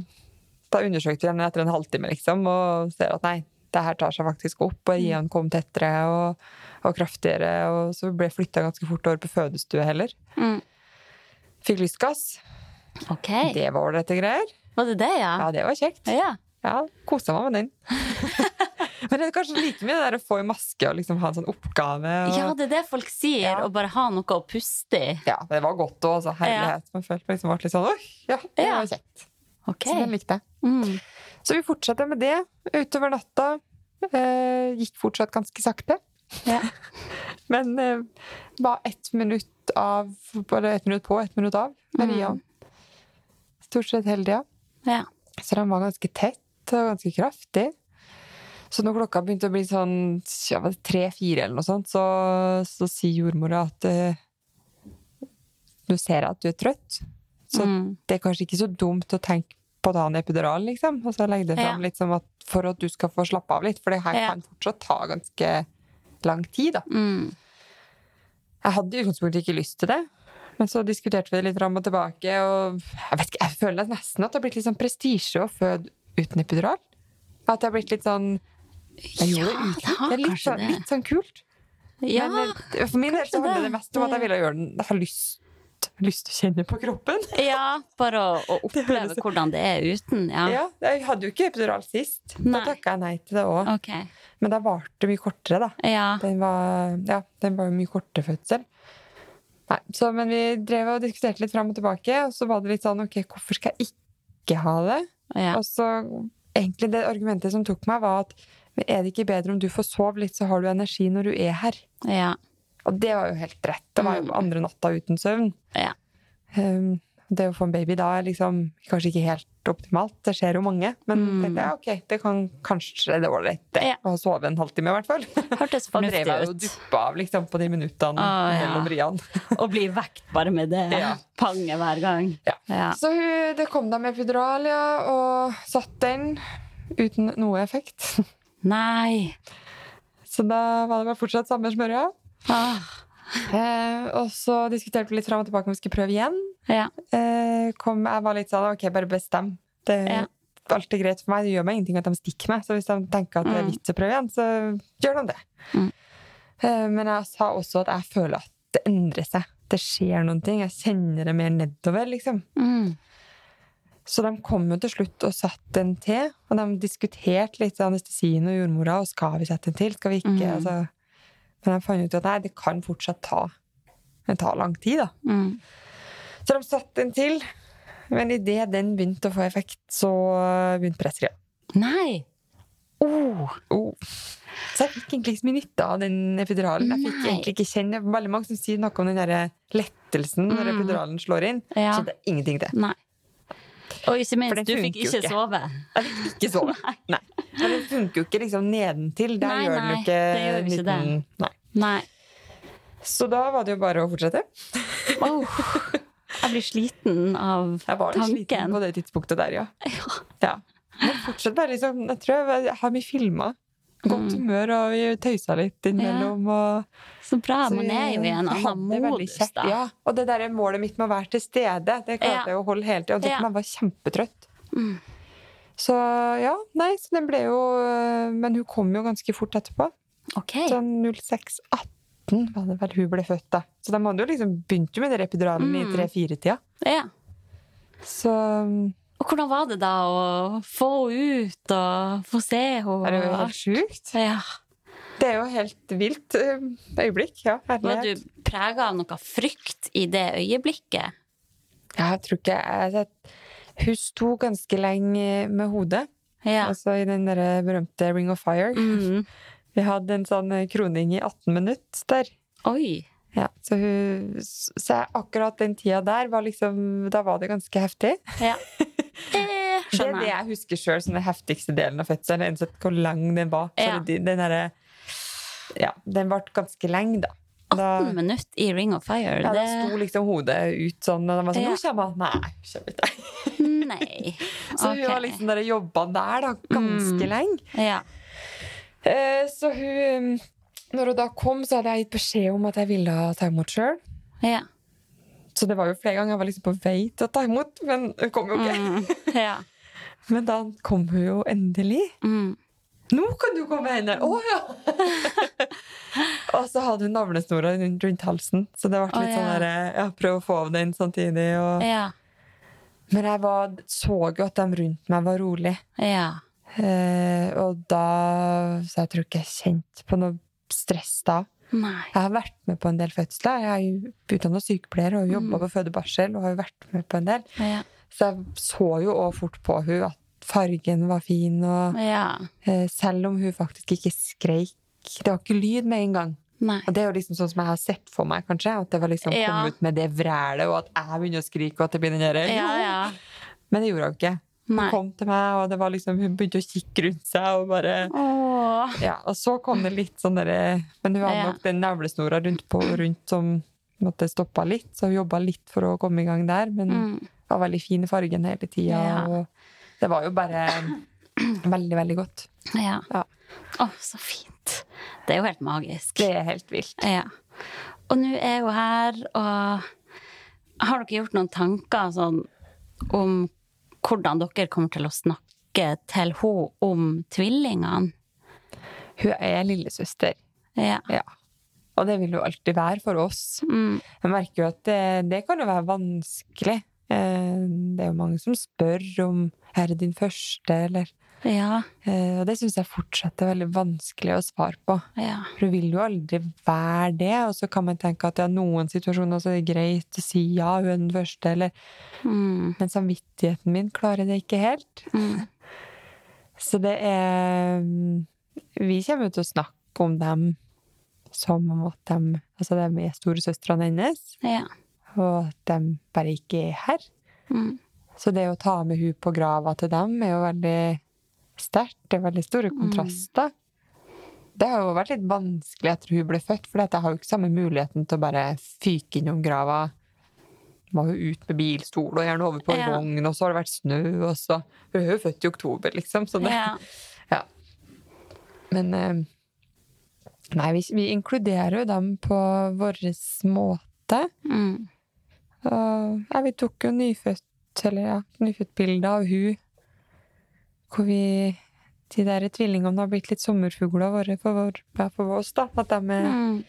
Da undersøkte vi henne etter en halvtime, liksom, og ser at nei, det her tar seg faktisk opp. Og Ian kom tettere og, og kraftigere, og så ble flytta ganske fort over på fødestue heller.
Mm.
Fikk lystgass.
Ok.
Det var ålreite greier.
Var det det, ja?
Ja, det var kjekt.
Ja.
Ja, Kosa meg med den. Men det er kanskje like mye det der å få i maske og liksom ha en sånn oppgave. Og...
Ja, det er det folk sier.
Ja.
Å bare ha noe å puste i.
Ja, det var godt òg, altså. Herlighet. Man følte liksom ble litt sånn Oi, ja, det
Ja.
var kjekt.
Ok.
Så den likte jeg.
Mm.
Så vi fortsatte med det utover natta. Eh, gikk fortsatt ganske sakte.
Ja.
Men eh, bare ett minutt av Bare ett minutt på, ett minutt av
Mm.
Stort sett hele tida.
Ja.
Så den var ganske tett og ganske kraftig. Så når klokka begynte å bli sånn tre-fire eller noe sånt, så, så sier jordmora at eh, du ser at du er trøtt, så
Mm.
det er kanskje ikke så dumt å tenke på å ta en epidural, liksom. Og så legge det fram litt som at for at du skal få slappe av litt, for det her kan fortsatt ta ganske lang tid, da.
Mm.
Jeg hadde i utgangspunktet ikke lyst til det, men så diskuterte vi det litt fram og tilbake, og jeg vet ikke, jeg føler nesten at det har blitt litt sånn prestisje å føde uten epidural. At det har blitt litt sånn Jeg gjorde
Ja,
det uten.
det
er litt sånn, litt sånn kult.
Ja.
Men eh, for min del så handler det
det.
mest om at jeg ville gjøre den Jeg har lyst, lyst til å kjenne på kroppen.
ja, bare å, å oppleve
det
hvordan det er uten. Ja.
Ja, jeg hadde jo ikke epidural sist.
Nei.
Da takka jeg nei til det òg.
Ok.
Men da varte det mye kortere, da.
Ja.
Den var, ja, den var mye kortere fødsel. Nei, så, men vi drev og diskuterte litt fram og tilbake, og så var det litt sånn ok, hvorfor skal jeg ikke ha det?
ja.
Og så egentlig det argumentet som tok meg, var at er det ikke bedre om du får sove litt, så har du energi når du er her?
Ja.
Og det var jo helt rett. Det var jo
Mm.
andre natta uten søvn.
Ja.
Um, det å få en baby da er liksom kanskje ikke helt optimalt. Det skjer jo mange. Men
Mm.
tenkte jeg, ok, det kan kanskje det ålreit
Ja.
å sove en halvtime i hvert fall.
Hørtes
Da drev jeg jo
ut.
duppa av liksom, på de minuttene
Å, ja.
mellom riene.
og bli vekt bare med det
Ja.
panget hver gang.
Ja. Så hun, det kom da med epidural, ja, og satt den uten noe effekt.
Nei.
Så da var det bare fortsatt samme smørja.
Ah.
Eh, og så diskuterte vi litt fram og tilbake om vi skulle prøve igjen.
Ja.
Eh, kom, jeg var litt sånn ok, bare bestem. Det
Ja.
er alltid greit for meg. Det gjør meg ingenting at de stikker meg. Så hvis de tenker at det er
Mm.
vits å prøve igjen, så gjør de det.
Mm.
Eh, men jeg sa også at jeg føler at det endrer seg. Det skjer noen ting. Jeg kjenner det mer nedover, liksom.
Mm.
Så de kom jo til slutt og satte en til, og de diskuterte litt anestesien og jordmora, og skal vi sette en til, skal vi ikke?
Mm.
Altså, men de fant ut at nei, det kan fortsatt ta, det tar lang tid, da.
Mm.
Så de satte en til, men idet den begynte å få effekt, så begynte presset igjen.
Nei! Oh,
Oh. Så jeg fikk egentlig ikke mye nytte av den epiduralen. Jeg fikk
Nei.
egentlig ikke kjenne det Veldig mange som sier noe om den der lettelsen når
Mm.
epiduralen slår inn.
Ja.
Så det er ingenting til.
nei. Og ikke minst, du fikk ikke
ikke.
sove.
Jeg fikk ikke sove. Nei. nei. det funker jo ikke liksom nedentil. Der
Nei,
gjør den jo ikke,
det gjør ikke
liten- Nei.
Nei.
Så da var det jo bare å fortsette.
Oh, jeg blir sliten av tanken.
Jeg var litt sliten på det tidspunktet der, ja.
Ja.
ja. Men fortsatt bare liksom Jeg tror jeg har mye filma. Godt
Mm.
humør, og vi tøysa litt innimellom. Og
Så bra.
Så
Man er jo i en annen
det
modus, da.
Ja, og det der målet mitt med å være til stede, det klarte
Ja.
jeg å holde hele tida.
Ja.
man var kjempetrøtt.
Mm.
Så ja, nei, så den ble jo øh, Men hun kom jo ganske fort etterpå.
Ok.
Sånn 06-18 var det vel hun ble født, da. Så de hadde jo liksom begynt med den epiduralen i
Mm.
tre-fire-tida.
Ja.
Så
Og hvordan var det da å få henne ut og få se henne?
er det jo helt sjukt.
Ja.
Det er jo helt vilt øh, øyeblikk. Ja,
Var du
herlighet.
prega av noe frykt i det øyeblikket?
Ja, jeg tror ikke jeg, Hun sto ganske lenge med hodet.
Ja.
Altså i den der berømte Ring of Fire.
Mm.
Vi hadde en sånn eh, kroning i 18 minutter der.
Oi.
Ja, så, hun, så akkurat den tida der var liksom Da var det ganske heftig.
Ja. Det
Det er det
jeg.
husker sjøl som den heftigste delen av fødselen. Uansett hvor lang den var.
Ja.
det- den der, Ja, den ble ganske lenge, da. Da,
18 minutter i Ring of Fire,
ja, da sto liksom hodet ut sånn, og de var sånn
Ja.
'Nå kommer han!' Nei, kommer ikke.
Nei.
Så hun har liksom jobba der da, ganske
Mm.
lenge.
Ja.
Eh, Så hun Når hun da kom, så hadde jeg gitt beskjed om at jeg ville ta imot sjøl.
Ja.
Så det var jo flere ganger jeg var liksom på vei til å ta imot, men hun kom jo ikke.
Mm. ja.
Men da kom hun jo endelig.
Mm.
Nå kan du komme henne! Å ja! og så hadde hun navlesnora rundt, halsen, så det ble litt sånn
ja.
der, ja, prøve å få av den samtidig. Og...
Ja.
Men jeg var, så jo at de rundt meg var rolig.
Ja.
Eh, og da Så jeg tror ikke jeg kjente på noe stress da.
Nei.
Jeg har vært med på en del fødsler. Jeg er jo utdannet sykepleier og jobba
Mm.
på fødebarsel. og har jo vært med på en del.
Ja.
Så jeg så jo også fort på hun at fargen var fin, og
ja.
eh, selv om hun faktisk ikke skreik Det var ikke lyd med en gang.
Nei.
Og det er jo liksom sånn som jeg har sett for meg, kanskje. At det var liksom
Ja.
kom ut med det vrælet, og at jeg begynner å skrike, og at det blir den derre
Ja, ja.
Men det gjorde hun ikke. Hun
Nei.
kom til meg, og det var liksom, hun begynte å kikke rundt seg, og bare
Åh.
Ja, og så kom det litt sånn derre Men hun hadde
Ja.
nok den navlesnora rundt på rundt som måtte stoppa litt, så hun jobba litt for å komme i gang der, men
Mm.
var veldig fin i fargen hele tida,
Ja.
og det var jo bare veldig, veldig godt.
Ja.
Ja.
Å, så fint. Det er jo helt magisk.
Det er helt vilt.
Ja. Og nå er hun her, og har dere gjort noen tanker sånn om hvordan dere kommer til å snakke til henne om tvillingene?
Hun er lillesøster,
Ja.
ja. Og det vil jo alltid være for oss.
Mm.
Jeg merker jo at det, det kan jo være vanskelig. Eh, Det er jo mange som spør om er det din første, eller
Ja.
eh, Og det syns jeg fortsatt er veldig vanskelig å svare på.
Ja.
For du vil jo aldri være det, og så kan man tenke at ja, noen situasjoner så er det greit å si ja, hun er den første, eller
Mm.
Men samvittigheten min klarer det ikke helt.
Mm.
Så det er Vi kommer jo til å snakke om dem som om at de Altså, de er storesøstrene hennes,
Ja.
og at de bare ikke er her.
Mm.
Så det å ta med hun på grava til dem er jo veldig sterkt. Det er veldig store kontraster. Det har jo vært litt vanskelig etter hun ble født, for jeg har jo ikke samme muligheten til å bare fyke innom grava. Må jo ut med bilstol og gjerne over på en
Ja.
vogn, og så har det vært snø, og så Hun er jo født i oktober, liksom, så det
Ja.
Ja. Men eh, Nei, vi, vi inkluderer jo dem på vår måte.
Mm.
Og ja, vi tok jo nyfødt, eller ja, nyfødtbilde av hun, hvor vi De der tvillingene har blitt litt sommerfugler våre for, for oss, da. At de er
Mm.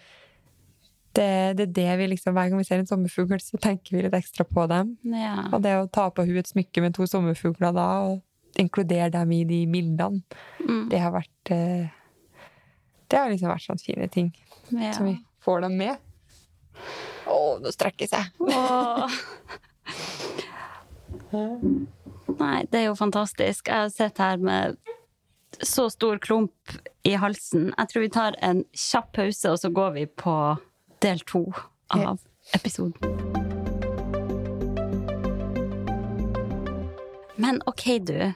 det, det er det vi liksom, Hver gang vi ser en sommerfugl, så tenker vi litt ekstra på dem.
Ja.
Og det å ta på henne et smykke med to sommerfugler da, og inkludere dem i de bildene,
Mm.
det har vært eh, Det har liksom vært sånne fine ting
ja.
som vi får dem med. Å, nå strekker jeg!
Åh. Nei, det er jo fantastisk. Jeg sett her med så stor klump i halsen. Jeg tror vi tar en kjapp pause, og så går vi på del to av episoden. Men ok, du.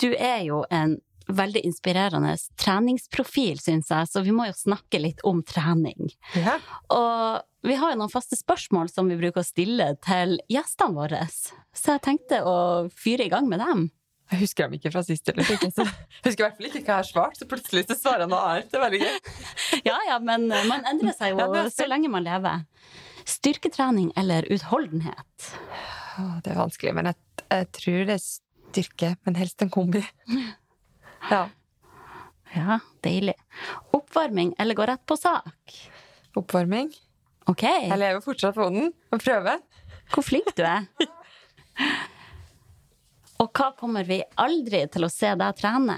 Du er jo en veldig inspirerende treningsprofil, syns jeg, så vi må jo snakke litt om trening.
Ja.
Og vi har jo noen faste spørsmål som vi bruker å stille til gjestene våre. Så jeg tenkte å fyre i gang med dem.
Jeg husker dem ikke fra sist. Eller, ikke, så jeg husker i hvert fall ikke hva jeg har svart, så plutselig så svarer jeg noe annet. Det er veldig gøy.
Ja ja, men man endrer seg jo
er
så lenge man lever. Styrketrening eller utholdenhet?
Det er vanskelig, men jeg, jeg tror det er styrke, men helst en kombi. Ja.
Ja, deilig. Oppvarming eller gå rett på sak?
Oppvarming.
Ok,
Jeg lever fortsatt på den og prøver.
hvor flink du er. Og hva kommer vi aldri til å se deg trene?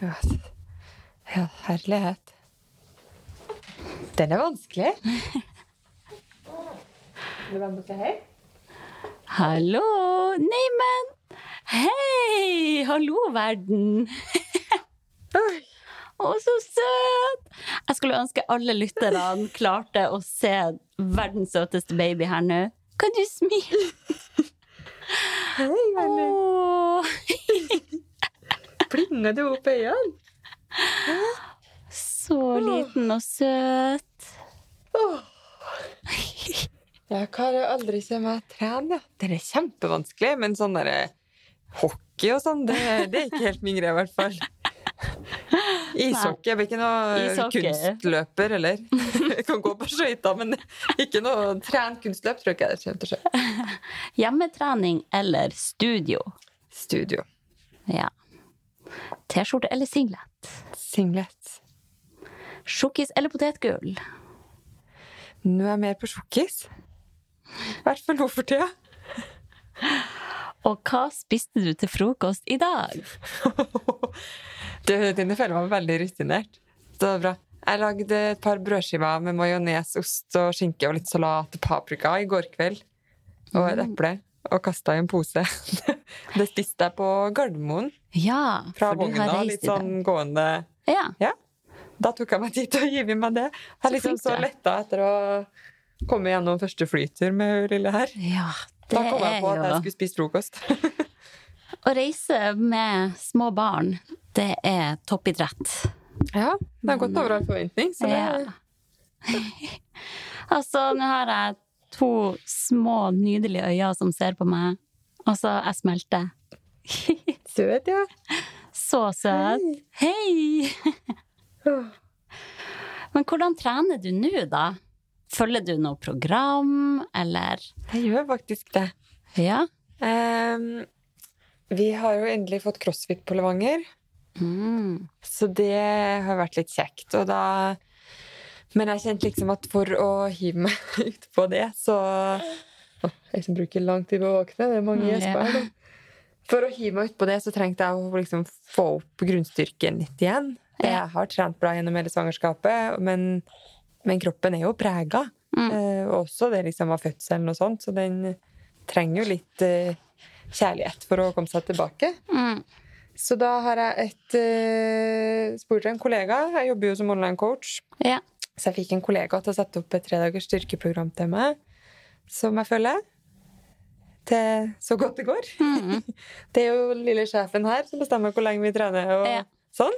Ja, ja herlighet. Den er vanskelig. Vil du være med og si hei?
Hallo! Neimen! Hei! Hallo, verden!
Oi.
Å, så søt! Jeg skulle ønske alle lytterne klarte å se verdens søteste baby her nå. Kan du smile?
Hei, Veldig.
Åh,
Plinger du opp øynene?
så liten og søt.
Jeg kan aldri se meg trene. Det er kjempevanskelig, men sånn derre hockey og sånn, det, det er ikke helt min greie, i hvert fall. Ishockey. Jeg blir ikke noe
Ishockey.
kunstløper, eller. Jeg kan gå på skøyter, men ikke noe trent kunstløp, tror jeg ikke jeg kommer til å skje.
Hjemmetrening eller studio?
Studio.
Ja. T-skjorte eller singlet?
Singlet.
Sjokkis eller potetgull?
Nå er jeg mer på sjokkis. I hvert fall nå for tida.
Og hva spiste du til frokost i dag?
Du, Tine, føler meg veldig rutinert. Det var bra. Jeg lagde et par brødskiver med majones, ost og skinke og litt salat og paprika i går kveld. Og et eple. Og kasta i en pose. Det spiste jeg på Gardermoen
Ja,
fra
for du har
vogna. Litt sånn gående
Ja.
Ja. Da tok jeg meg tid til å gi meg det. Jeg
Så
er liksom så
er.
letta etter å komme gjennom første flytur med hun lille her.
ja, det
Da kom jeg
er
på at jeg skulle spise frokost.
Å reise med små barn, det er toppidrett.
Ja, det har gått over all forventning. Så det,
Ja. Altså, nå har jeg to små, nydelige øyne som ser på meg. Altså, jeg smelter.
Søt, ja.
Så søt. Hei! Men hvordan trener du nå, da? Følger du noe program, eller
Jeg gjør faktisk det.
Ja?
Ehm, vi har jo endelig fått crossfit på Levanger,
Mm.
så det har vært litt kjekt. Og da Men jeg kjente liksom at for å hive meg ut på det, så å, Jeg som bruker lang tid på å våkne, det er mange
Mm,
gjesper her. da. For å hive meg ut på det, så trengte jeg å liksom få opp grunnstyrken litt igjen. Jeg har trent bra gjennom hele svangerskapet, men, men kroppen er jo prega.
Mm.
Eh, også det liksom av fødselen og sånt, så den trenger jo litt eh, kjærlighet for å komme seg tilbake.
Mm.
Så da har jeg et uh, spurt en kollega. Jeg jobber jo som online-coach.
Ja.
Så jeg fikk en kollega til å sette opp et tredagers styrkeprogram til meg, som jeg følger. Til så godt det går.
Mm.
Det er jo lille sjefen her som bestemmer hvor lenge vi trener. og
Ja.
sånn.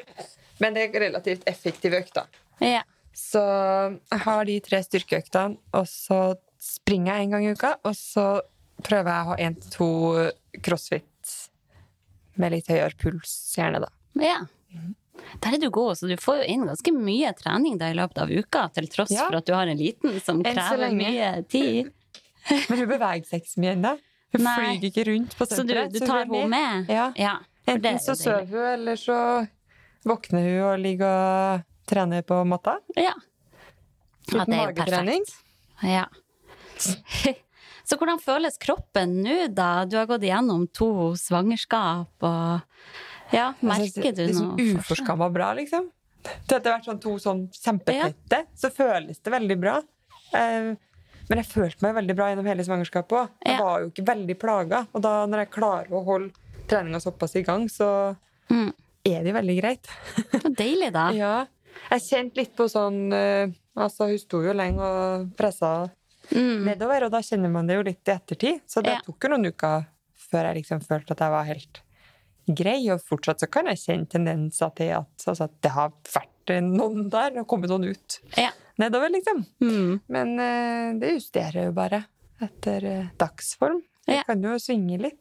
Men det er relativt effektive økter.
ja.
Så jeg har de tre styrkeøktene, og så springer jeg en gang i uka, og så prøver jeg å ha én til to crossfit med litt høyere puls, gjerne da.
Ja. Der er du god, så du får jo inn ganske mye trening da i løpet av uka, til tross
Ja.
for at du har en liten som krever mye tid.
Men hun beveger seg ikke så mye ennå. Hun
Nei.
flyger ikke rundt på senteret.
Så du, du tar henne med?
Ja.
ja
Enten så sover hun, eller så våkner hun og ligger og trener på matta.
Ja. Ja, det er
magetrening.
perfekt. Ja. Så hvordan føles kroppen nå, da? Du har gått igjennom to svangerskap, og ja, merker du
det,
noe?
det så uforskamma bra, liksom. Til etter hvert sånn to sånn kjempetette, så føles det veldig bra. Uh, men jeg følte meg veldig bra gjennom hele svangerskapet òg. Jeg
Ja.
var jo ikke veldig plaga. Og da når jeg klarer å holde treninga såpass i gang, så
Mm.
er det veldig greit.
Så deilig, da.
Ja. Jeg kjente litt på sånn uh, Altså, hun sto jo lenge og pressa
Mm.
nedover, og da kjenner man det jo litt i ettertid. Så det
Ja.
tok jo noen uker før jeg liksom følte at jeg var helt grei. Og fortsatt så kan jeg kjenne tendenser til at, altså, at det har vært noen der og kommet noen ut
Ja.
nedover, liksom.
Mm.
Men uh, det justerer jo bare etter uh, dagsform. Det
Ja.
kan jo svinge litt.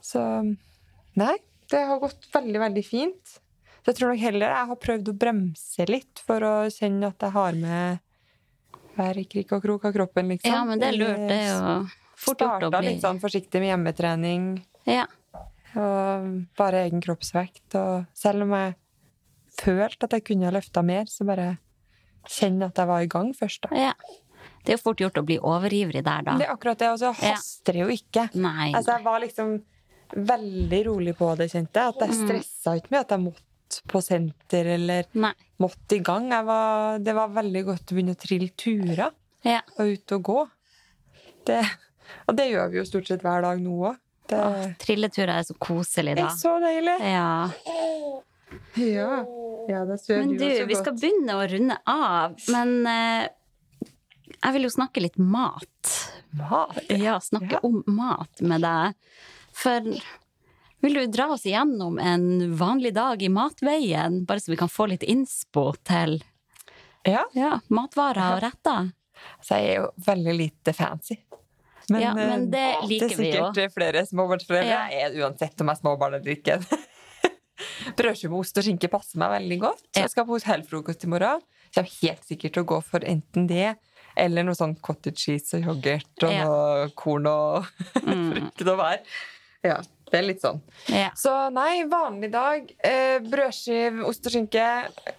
Så nei, det har gått veldig, veldig fint. Så jeg tror nok heller jeg har prøvd å bremse litt for å kjenne at jeg har med hver krik og krok av kroppen, liksom.
Ja, men det er lurt. Det er jo fort gjort å
Starta
bli
litt sånn forsiktig med hjemmetrening
Ja.
og bare egen kroppsvekt. Og selv om jeg følte at jeg kunne løfta mer, så bare kjenne at jeg var i gang først, da.
ja. Det er jo fort gjort å bli overivrig der, da.
Det er akkurat det, og så
Ja.
haster det jo ikke.
Nei.
Altså, jeg var liksom veldig rolig på det, kjente jeg. At jeg
Mm.
stressa ikke med at jeg måtte på senter eller
Nei.
måtte i gang. Jeg var, det var veldig godt å begynne å trille turer
Ja.
og ut og gå. Det, og det gjør vi jo stort sett hver dag nå òg. Det
trilleturer er så koselig,
er
da.
så deilig.
Ja.
Ja, ja det sover
Men
jo
du, vi skal begynne å runde av. Men eh, jeg vil jo snakke litt mat.
Mat.
Ja, snakke
Ja.
om mat med deg. For vil du dra oss igjennom en vanlig dag i matveien, bare så vi kan få litt innspo til
Ja,
ja, matvarer og retter?
så jeg er jo veldig lite fancy. Men,
Ja, men det liker vi jo.
det er sikkert flere småbarnsforeldre.
Ja.
Jeg er uansett om jeg er småbarn eller ikke. Brødskive med ost og skinke passer meg veldig godt. Så jeg skal på hotellfrokost i morgen. Så jeg kommer helt sikkert til å gå for enten det eller noe sånn cottage cheese og yoghurt og noe korn og
Mm.
frukt og bær. Ja, det er litt sånn.
Ja.
Så nei, vanlig dag. Eh, brødskiv, ost og skinke.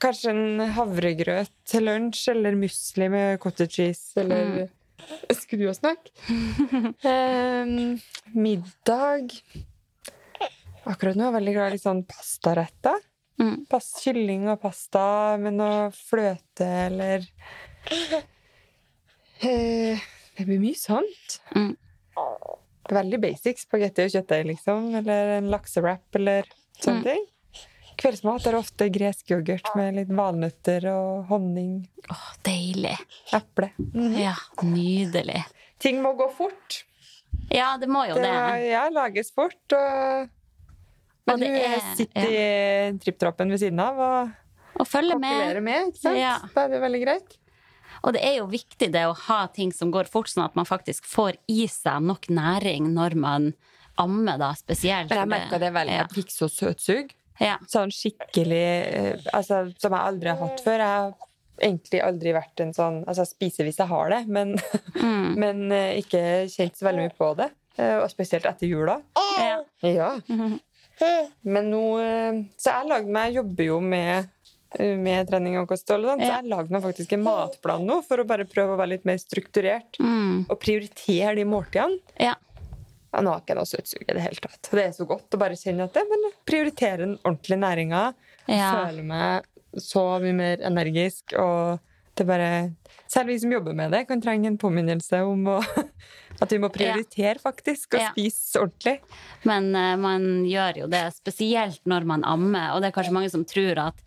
Kanskje en havregrøt til lunsj, eller musli med cottage cheese, eller Skulle du ha snakke? eh, middag Akkurat nå er jeg veldig glad i litt sånn pastaretter.
Mm.
Pas, kylling og pasta med noe fløte eller eh, Det blir mye sånt.
Mm.
Veldig basic. Spagetti og kjøttdeig, liksom. Eller en laksewrap eller sånne
Mm.
ting. Kveldsmat er ofte gresk yoghurt med litt valnøtter og honning.
Åh, deilig.
Eple.
Ja, nydelig.
Ting må gå fort.
Ja, det må jo
Det,
det.
ja, lages fort. Og men
Og
hun
er-
sitter i tripptroppen ved siden av og
og følge med.
med. ikke sant?
Ja.
Da er det veldig greit.
Og det er jo viktig det å ha ting som går fort, sånn at man faktisk får i seg nok næring når man ammer, da, spesielt.
Men jeg merka det veldig.
Ja.
Jeg fikk så søtsug.
Ja.
Sånn skikkelig eh, altså, Som jeg aldri har hatt før. Jeg har egentlig aldri vært en sånn Altså, jeg spiser hvis jeg har det, men,
Mm.
men eh, ikke kjent så veldig mye på det. Eh, Og spesielt etter jula.
Ja.
Ja.
Mhm.
Men nå Så jeg lagde meg jobber jo med, med trening og kosthold,
Ja.
så jeg lagde meg faktisk en matplan nå for å bare prøve å være litt mer strukturert.
Mm.
Og prioritere de måltidene.
Ja.
Ja, nå har jeg ikke noe søtsug i det hele tatt. Det er så godt å bare kjenne at det, men prioritere den ordentlige næringa.
Ja.
Føle meg så mye mer energisk. Og det bare Selv vi som jobber med det, kan trenge en påminnelse om å, at vi må prioritere faktisk, og
Ja.
spise ordentlig.
Men uh, man gjør jo det, spesielt når man ammer. Og det er kanskje mange som tror at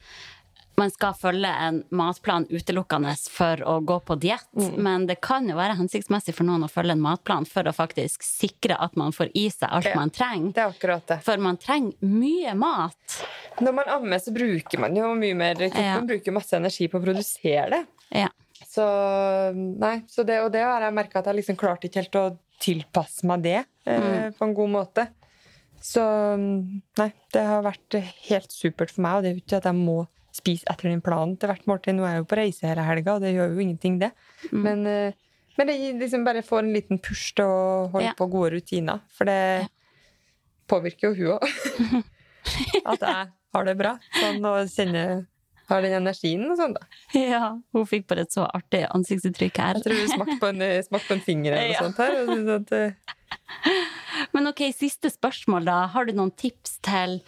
man skal følge en matplan utelukkende for å gå på diett.
Mm.
Men det kan jo være hensiktsmessig for noen å følge en matplan for å faktisk sikre at man får i seg alt
Ja.
man trenger.
Det er akkurat det.
For man trenger mye mat.
Når man ammer, så bruker man jo mye mer Kroppen
Ja.
bruker masse energi på å produsere det.
Ja.
Så nei, så det, og det har jeg merka at jeg liksom klarte ikke helt å tilpasse meg det eh,
Mm.
på en god måte. Så nei, det har vært helt supert for meg, og det er jo ikke at jeg må spise etter den planen til hvert måltid. Nå er jeg jo på reise hele helga, og det gjør jo ingenting, det.
Mm.
Men, eh, men det liksom bare får en liten push til å holde
Ja.
på gode rutiner, for det påvirker jo hun òg. at jeg har det bra. Sånn og kjenner har den energien og sånn, da.
Ja, hun fikk bare et så artig ansiktsuttrykk her.
Jeg tror hun smakte på en, på en finger eller
Ja.
sånt her. Syntes at, eh,
Men ok, siste spørsmål da. Har du noen tips til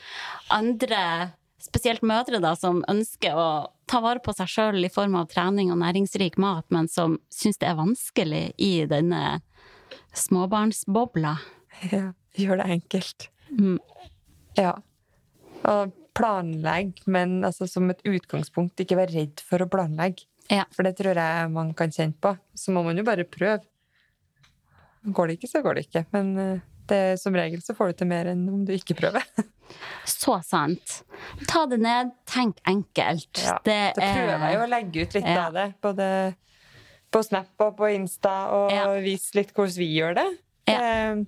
andre, spesielt mødre da, som ønsker å ta vare på seg sjøl i form av trening og næringsrik mat, men som syns det er vanskelig i denne småbarnsbobla?
ja, gjør det enkelt.
Mm.
Ja. Og planlegg, men altså, som et utgangspunkt, ikke vær redd for å planlegge.
Ja.
For det tror jeg man kan kjenne på. Så må man jo bare prøve. Går det ikke, så går det ikke. Men eh, det, som regel så får du til mer enn om du ikke prøver.
Så sant. Ta det ned, tenk enkelt.
Ja,
det
Da prøver jeg jo
er
å legge ut litt
Ja.
av det. Både på Snap og på Insta, og
Ja.
vise litt hvordan vi gjør det. Det er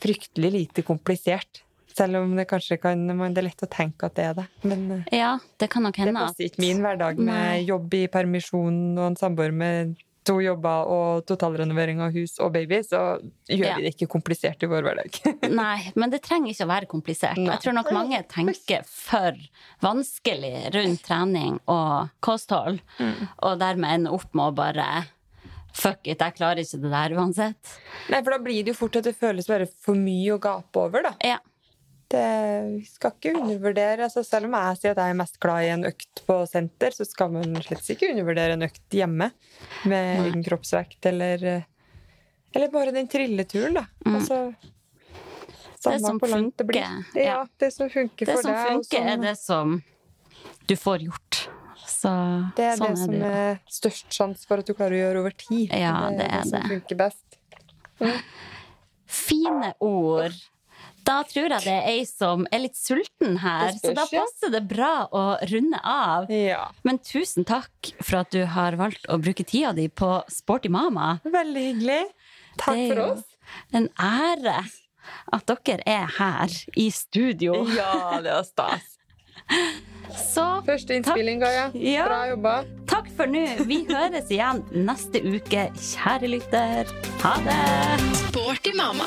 fryktelig lite komplisert. Selv om det kanskje kan Det er lett å tenke at det er det. Men eh,
Ja, det kan nok hende det
passer ikke min hverdag med
Nei.
jobb i permisjon og en samboer med to jobber og totalrenovering av hus og baby, så gjør
Ja.
vi det ikke komplisert i vår hverdag.
Nei, men det trenger ikke å være komplisert.
Nei.
Jeg tror nok mange tenker for vanskelig rundt trening og kosthold,
Mm.
og dermed ender opp med å bare Fuck it, jeg klarer ikke det der uansett.
Nei, for da blir det jo fort at det føles bare for mye å gape over, da.
Ja.
Det vi skal ikke undervurdere altså Selv om jeg sier at jeg er mest glad i en økt på senter, så skal man slett ikke undervurdere en økt hjemme med
Nei.
egen kroppsvekt eller eh, Eller bare den trilleturen, da.
Mm.
Altså
Det som
funker. det Ja, det som funker
Det
for deg. Det som
funker, er det som du får gjort. Så
Det er
sånn
det som
jo.
er størst sjanse for at du klarer å gjøre over tid.
Ja,
det
det
er
er
det som funker best.
Fine ord. Da tror jeg det er ei som er litt sulten her, så da passer det bra å runde av.
Ja.
Men tusen takk for at du har valgt å bruke tida di på Sporty mama.
Veldig hyggelig. Takk
Det er
for
jo
oss.
En ære at dere er her i studio.
Ja, det var stas.
Så
Første innspilling, Gaia.
Ja.
Bra jobba.
takk for nå. Vi høres igjen neste uke, kjære lytter. Ha det!
Sporty mamma.